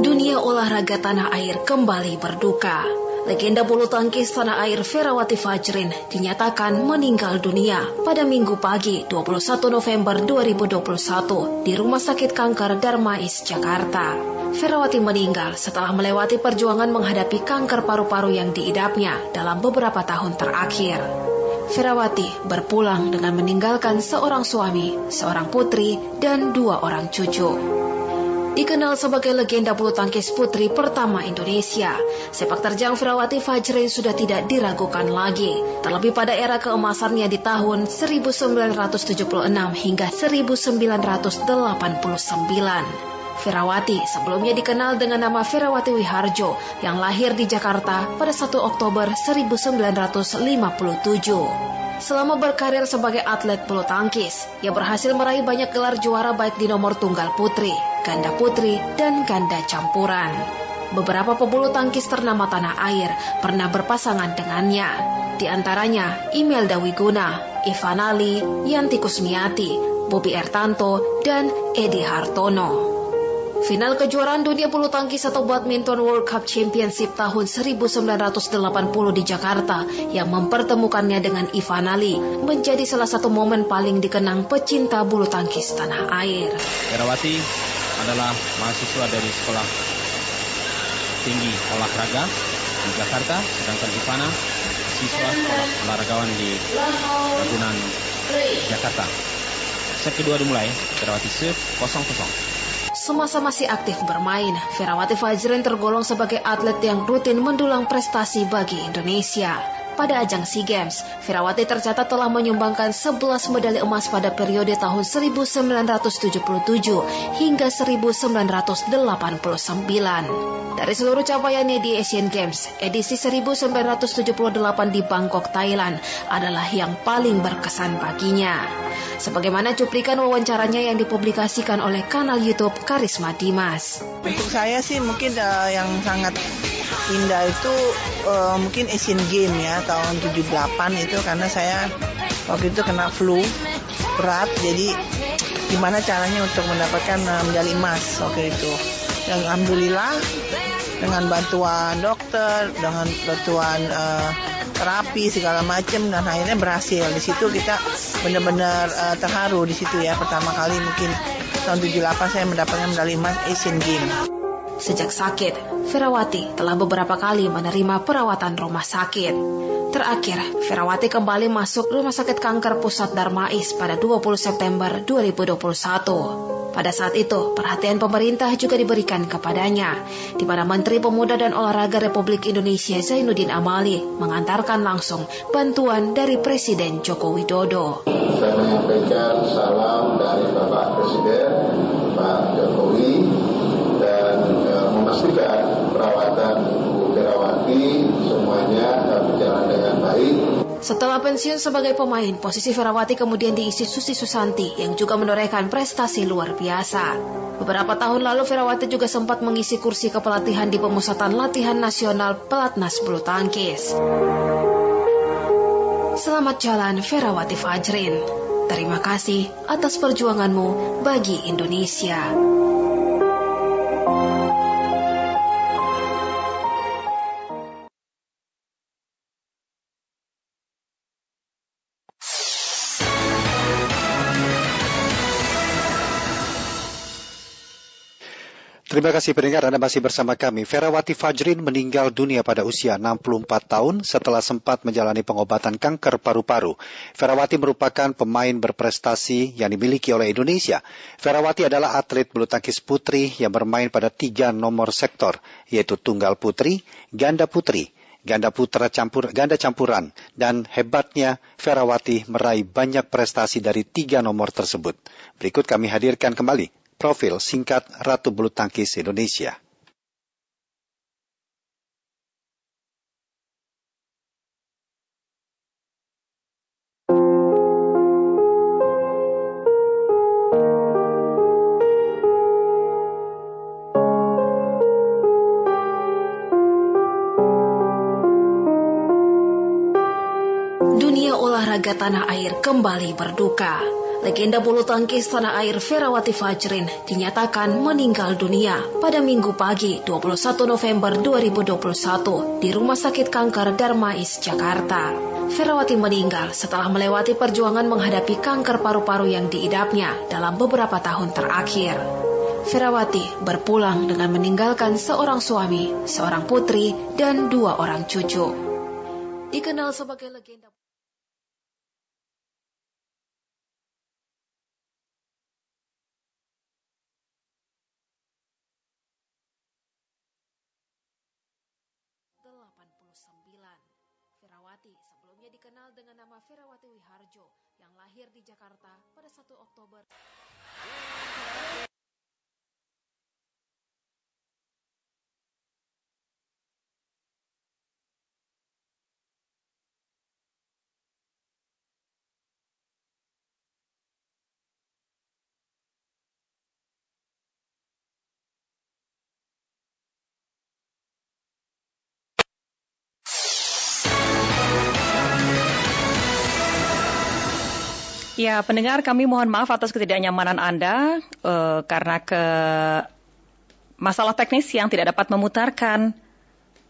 Dunia olahraga tanah air kembali berduka. Legenda bulu tangkis tanah air Ferawati Fajrin dinyatakan meninggal dunia pada Minggu pagi 21 November 2021 di Rumah Sakit Kanker Darmais, Jakarta. Ferawati meninggal setelah melewati perjuangan menghadapi kanker paru-paru yang diidapnya dalam beberapa tahun terakhir. Ferawati berpulang dengan meninggalkan seorang suami, seorang putri, dan dua orang cucu. Dikenal sebagai legenda bulu tangkis putri pertama Indonesia, sepak terjang Firawati Fajrin sudah tidak diragukan lagi. Terlebih pada era keemasannya di tahun 1976 hingga 1989. Firawati sebelumnya dikenal dengan nama Firawati Wiharjo yang lahir di Jakarta pada 1 Oktober 1957. Selama berkarir sebagai atlet bulu tangkis, ia berhasil meraih banyak gelar juara baik di nomor tunggal putri, ganda putri, dan ganda campuran. Beberapa pebulu tangkis ternama tanah air pernah berpasangan dengannya. Di antaranya Imelda Wiguna, Ivan Ali, Yanti Kusmiati, Bobi Ertanto, dan Edi Hartono. Final kejuaraan dunia bulu tangkis atau badminton World Cup Championship tahun 1980 di Jakarta yang mempertemukannya dengan Ivan Ali menjadi salah satu momen paling dikenang pecinta bulu tangkis tanah air. Herawati adalah mahasiswa dari sekolah tinggi olahraga di Jakarta, sedangkan Ivana siswa sekolah olahragawan di Ragunan, Jakarta. Set kedua dimulai, Herawati serve 0-0. Semasa masih aktif bermain, Ferawati Fajrin tergolong sebagai atlet yang rutin mendulang prestasi bagi Indonesia. Pada ajang SEA Games, Ferawati tercatat telah menyumbangkan 11 medali emas pada periode tahun 1977 hingga 1989. Dari seluruh capaiannya di Asian Games, edisi 1978 di Bangkok, Thailand adalah yang paling berkesan baginya. Sebagaimana cuplikan wawancaranya yang dipublikasikan oleh kanal YouTube Karisma Dimas. Untuk saya sih mungkin uh, yang sangat indah itu uh, mungkin Asian Games ya tahun 78 itu karena saya waktu itu kena flu berat. Jadi gimana caranya untuk mendapatkan uh, medali emas waktu itu? Dan alhamdulillah dengan bantuan dokter dengan bantuan uh, terapi segala macam dan akhirnya berhasil. Di situ kita benar-benar uh, terharu di situ ya pertama kali mungkin tahun 78 saya mendapatkan medali emas Asian Games Sejak sakit, Ferawati telah beberapa kali menerima perawatan rumah sakit. Terakhir, Ferawati kembali masuk Rumah Sakit Kanker Pusat Darmais pada 20 September 2021. Pada saat itu, perhatian pemerintah juga diberikan kepadanya, di mana Menteri Pemuda dan Olahraga Republik Indonesia Zainuddin Amali mengantarkan langsung bantuan dari Presiden Joko Widodo. Saya menyampaikan salam dari Bapak Presiden, Pak Jokowi, memastikan perawatan Bu semuanya berjalan dengan baik. Setelah pensiun sebagai pemain, posisi Ferawati kemudian diisi Susi Susanti yang juga menorehkan prestasi luar biasa. Beberapa tahun lalu Ferawati juga sempat mengisi kursi kepelatihan di pemusatan latihan nasional pelatnas bulu tangkis. Selamat jalan Ferawati Fajrin. Terima kasih atas perjuanganmu bagi Indonesia. Terima kasih pendengar Anda masih bersama kami. Ferawati Fajrin meninggal dunia pada usia 64 tahun setelah sempat menjalani pengobatan kanker paru-paru. Ferawati merupakan pemain berprestasi yang dimiliki oleh Indonesia. Ferawati adalah atlet bulu tangkis putri yang bermain pada tiga nomor sektor, yaitu tunggal putri, ganda putri, ganda putra campur, ganda campuran, dan hebatnya Ferawati meraih banyak prestasi dari tiga nomor tersebut. Berikut kami hadirkan kembali Profil singkat Ratu Bulu Tangkis Indonesia. Olahraga tanah air kembali berduka legenda bulu tangkis tanah air Ferawati Fajrin dinyatakan meninggal dunia pada Minggu pagi 21 November 2021 di Rumah Sakit Kanker Darmais, Jakarta. Ferawati meninggal setelah melewati perjuangan menghadapi kanker paru-paru yang diidapnya dalam beberapa tahun terakhir. Ferawati berpulang dengan meninggalkan seorang suami, seorang putri, dan dua orang cucu. Dikenal sebagai legenda Yang lahir di Jakarta pada 1 Oktober. Ya, pendengar kami mohon maaf atas ketidaknyamanan Anda uh, karena ke masalah teknis yang tidak dapat memutarkan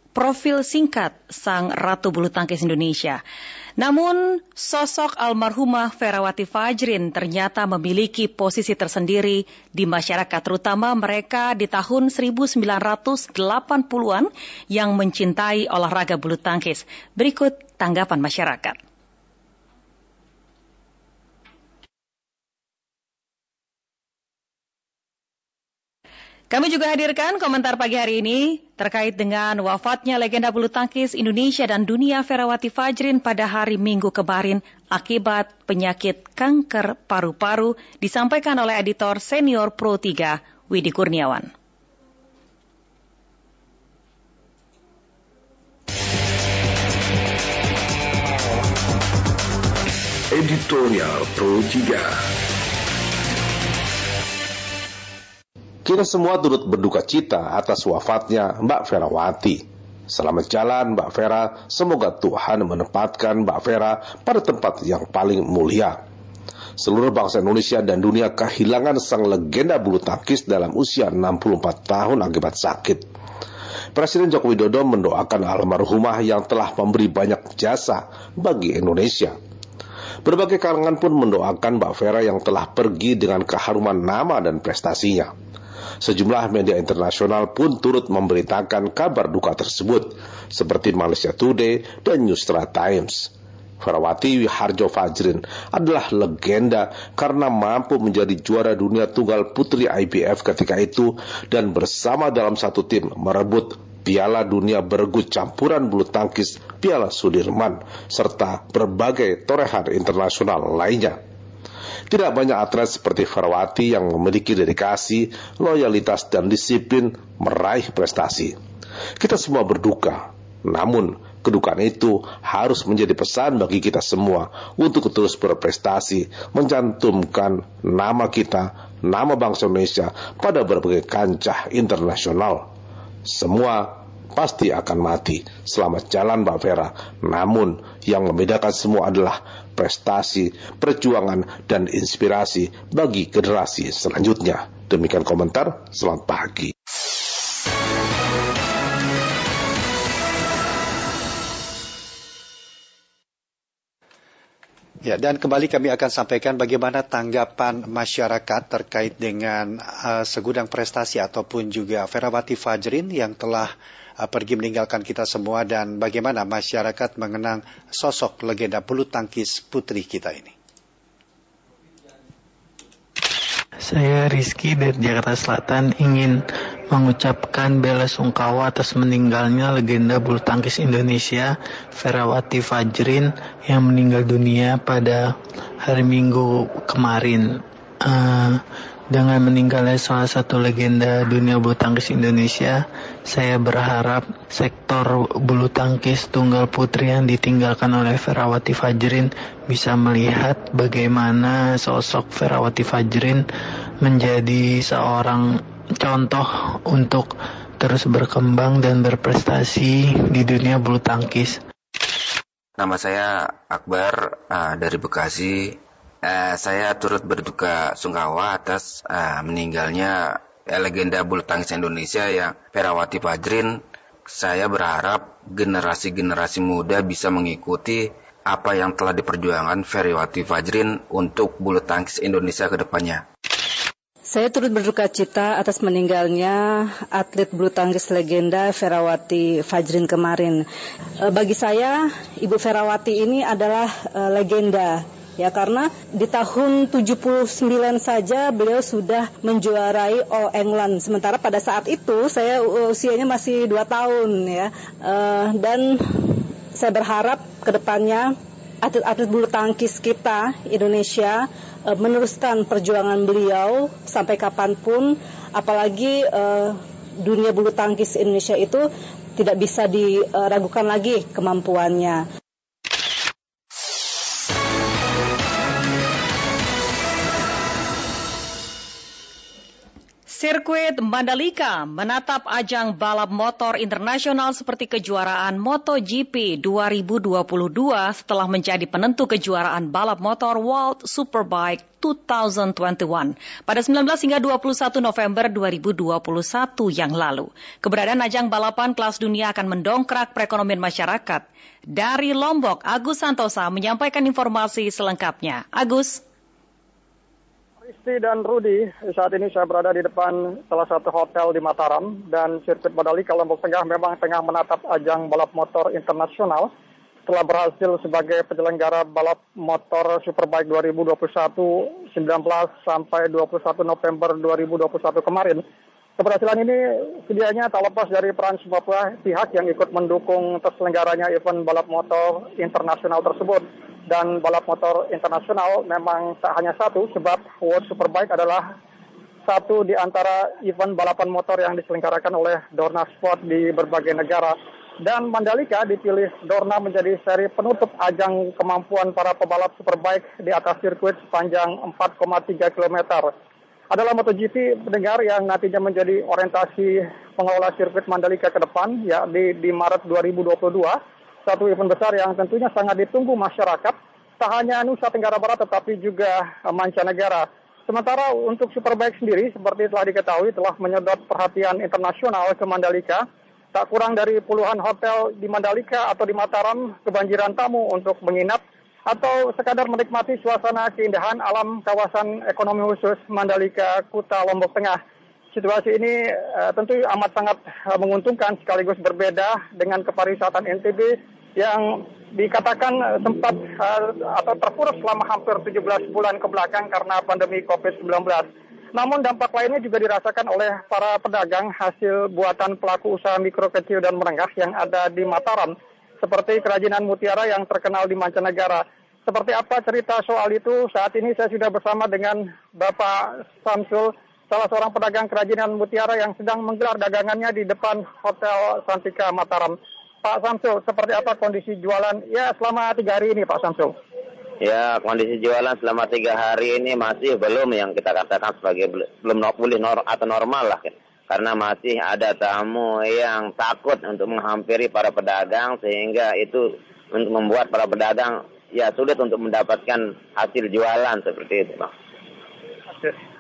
profil singkat sang Ratu Bulu Tangkis Indonesia. Namun, sosok almarhumah Ferawati Fajrin ternyata memiliki posisi tersendiri di masyarakat, terutama mereka di tahun 1980-an yang mencintai olahraga bulu tangkis. Berikut tanggapan masyarakat. Kami juga hadirkan komentar pagi hari ini terkait dengan wafatnya legenda bulu tangkis Indonesia dan dunia Ferawati Fajrin pada hari Minggu kemarin akibat penyakit kanker paru-paru disampaikan oleh editor senior Pro 3 Widi Kurniawan. Editorial Pro 3 Kita semua turut berduka cita atas wafatnya Mbak Ferawati. Selamat jalan Mbak Vera, semoga Tuhan menempatkan Mbak Vera pada tempat yang paling mulia. Seluruh bangsa Indonesia dan dunia kehilangan sang legenda bulu tangkis dalam usia 64 tahun akibat sakit. Presiden Joko Widodo mendoakan almarhumah yang telah memberi banyak jasa bagi Indonesia. Berbagai kalangan pun mendoakan Mbak Vera yang telah pergi dengan keharuman nama dan prestasinya. Sejumlah media internasional pun turut memberitakan kabar duka tersebut, seperti Malaysia Today dan Newstra Times. Farawati Wiharjo Fajrin adalah legenda karena mampu menjadi juara dunia tunggal putri IBF ketika itu dan bersama dalam satu tim merebut Piala Dunia Bergu Campuran Bulu Tangkis Piala Sudirman serta berbagai torehan internasional lainnya. Tidak banyak atlet seperti Farawati yang memiliki dedikasi, loyalitas, dan disiplin meraih prestasi. Kita semua berduka, namun kedukaan itu harus menjadi pesan bagi kita semua untuk terus berprestasi, mencantumkan nama kita, nama bangsa Indonesia pada berbagai kancah internasional. Semua pasti akan mati. Selamat jalan Mbak Vera. Namun yang membedakan semua adalah prestasi, perjuangan, dan inspirasi bagi generasi selanjutnya. Demikian komentar, selamat pagi. Ya, dan kembali kami akan sampaikan bagaimana tanggapan masyarakat terkait dengan uh, segudang prestasi ataupun juga Ferawati Fajrin yang telah pergi meninggalkan kita semua dan bagaimana masyarakat mengenang sosok legenda bulu tangkis putri kita ini. Saya Rizky dari Jakarta Selatan ingin mengucapkan bela sungkawa atas meninggalnya legenda bulu tangkis Indonesia Ferawati Fajrin yang meninggal dunia pada hari Minggu kemarin. Uh, dengan meninggalnya salah satu legenda dunia bulu tangkis Indonesia, saya berharap sektor bulu tangkis tunggal putri yang ditinggalkan oleh Ferawati Fajrin bisa melihat bagaimana sosok Ferawati Fajrin menjadi seorang contoh untuk terus berkembang dan berprestasi di dunia bulu tangkis. Nama saya Akbar uh, dari Bekasi. Uh, saya turut berduka sungkawa atas uh, meninggalnya uh, legenda bulu tangkis Indonesia yang Ferawati Fajrin. Saya berharap generasi-generasi muda bisa mengikuti apa yang telah diperjuangkan Ferawati Fajrin untuk bulu tangkis Indonesia ke depannya. Saya turut berduka cita atas meninggalnya atlet bulu tangkis legenda Ferawati Fajrin kemarin. Bagi saya, Ibu Ferawati ini adalah legenda ya karena di tahun 79 saja beliau sudah menjuarai All England. Sementara pada saat itu saya usianya masih dua tahun ya. E, dan saya berharap ke depannya atlet-atlet bulu tangkis kita Indonesia uh, meneruskan perjuangan beliau sampai kapan pun, apalagi uh, dunia bulu tangkis Indonesia itu tidak bisa diragukan lagi kemampuannya. Sirkuit Mandalika menatap ajang balap motor internasional seperti kejuaraan MotoGP 2022 setelah menjadi penentu kejuaraan balap motor World Superbike 2021 pada 19 hingga 21 November 2021 yang lalu. Keberadaan ajang balapan kelas dunia akan mendongkrak perekonomian masyarakat. Dari Lombok, Agus Santosa menyampaikan informasi selengkapnya. Agus. Risti dan Rudi, saat ini saya berada di depan salah satu hotel di Mataram dan sirkuit Mandalika Lombok Tengah memang tengah menatap ajang balap motor internasional setelah berhasil sebagai penyelenggara balap motor Superbike 2021 19 sampai 21 November 2021 kemarin. Keberhasilan ini sedianya tak lepas dari peran semua pihak yang ikut mendukung terselenggaranya event balap motor internasional tersebut dan balap motor internasional memang tak hanya satu sebab World Superbike adalah satu di antara event balapan motor yang diselenggarakan oleh Dorna Sport di berbagai negara. Dan Mandalika dipilih Dorna menjadi seri penutup ajang kemampuan para pebalap Superbike di atas sirkuit sepanjang 4,3 km. Adalah MotoGP pendengar yang nantinya menjadi orientasi pengelola sirkuit Mandalika ke depan, ya di, di Maret 2022 satu event besar yang tentunya sangat ditunggu masyarakat, tak hanya Nusa Tenggara Barat tetapi juga eh, mancanegara. Sementara untuk Superbike sendiri, seperti telah diketahui, telah menyedot perhatian internasional ke Mandalika. Tak kurang dari puluhan hotel di Mandalika atau di Mataram kebanjiran tamu untuk menginap atau sekadar menikmati suasana keindahan alam kawasan ekonomi khusus Mandalika, Kuta, Lombok Tengah. Situasi ini uh, tentu amat sangat uh, menguntungkan sekaligus berbeda dengan kepariwisatan NTB yang dikatakan uh, sempat uh, atau terpuruk selama hampir 17 bulan ke belakang karena pandemi COVID-19. Namun dampak lainnya juga dirasakan oleh para pedagang hasil buatan pelaku usaha mikro kecil dan menengah yang ada di Mataram, seperti kerajinan mutiara yang terkenal di mancanegara. Seperti apa cerita soal itu? Saat ini saya sudah bersama dengan Bapak Samsul salah seorang pedagang kerajinan mutiara yang sedang menggelar dagangannya di depan Hotel Santika Mataram. Pak Samsul, seperti apa kondisi jualan ya selama tiga hari ini Pak Samsul? Ya, kondisi jualan selama tiga hari ini masih belum yang kita katakan sebagai belum pulih nor atau normal lah. Karena masih ada tamu yang takut untuk menghampiri para pedagang sehingga itu untuk membuat para pedagang ya sulit untuk mendapatkan hasil jualan seperti itu Bang.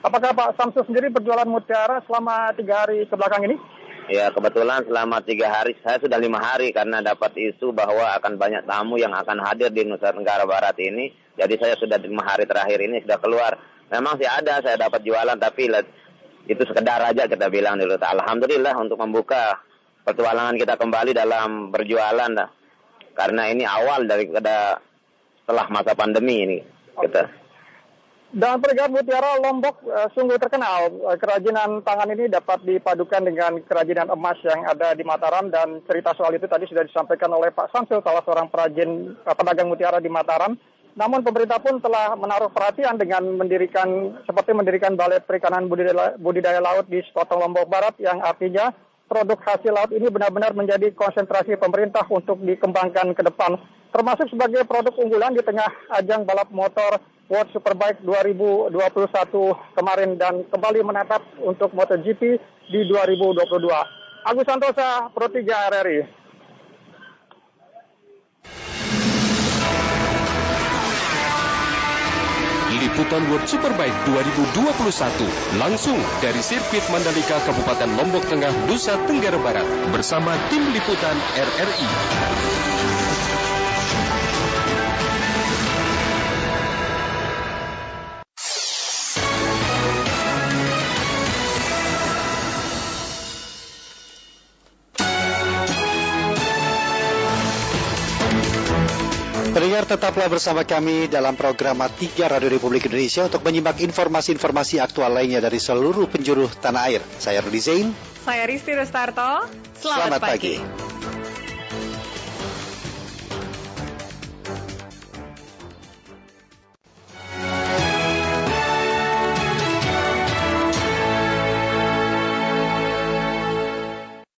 Apakah Pak Samsul sendiri berjualan mutiara selama tiga hari ke belakang ini? Ya kebetulan selama tiga hari, saya sudah lima hari karena dapat isu bahwa akan banyak tamu yang akan hadir di Nusa Tenggara Barat ini. Jadi saya sudah lima hari terakhir ini sudah keluar. Memang sih ada saya dapat jualan tapi itu sekedar aja kita bilang dulu. Alhamdulillah untuk membuka petualangan kita kembali dalam berjualan. Dah. Karena ini awal daripada setelah masa pandemi ini kita. Dan perikanan mutiara Lombok uh, sungguh terkenal. Uh, kerajinan tangan ini dapat dipadukan dengan kerajinan emas yang ada di Mataram dan cerita soal itu tadi sudah disampaikan oleh Pak Samsul, salah seorang perajin uh, pedagang mutiara di Mataram. Namun pemerintah pun telah menaruh perhatian dengan mendirikan seperti mendirikan balai perikanan budidaya, budidaya laut di Sekotong Lombok Barat yang artinya produk hasil laut ini benar-benar menjadi konsentrasi pemerintah untuk dikembangkan ke depan termasuk sebagai produk unggulan di tengah ajang balap motor World Superbike 2021 kemarin dan kembali menatap untuk MotoGP di 2022. Agus Santosa, Pro 3 RRI. Liputan World Superbike 2021 langsung dari sirkuit Mandalika Kabupaten Lombok Tengah, Nusa Tenggara Barat bersama tim liputan RRI. Pendengar tetaplah bersama kami dalam program 3 Radio Republik Indonesia untuk menyimak informasi-informasi aktual lainnya dari seluruh penjuru tanah air. Saya Rudi Zain. Saya Risti Rustarto. Selamat, Selamat pagi. pagi.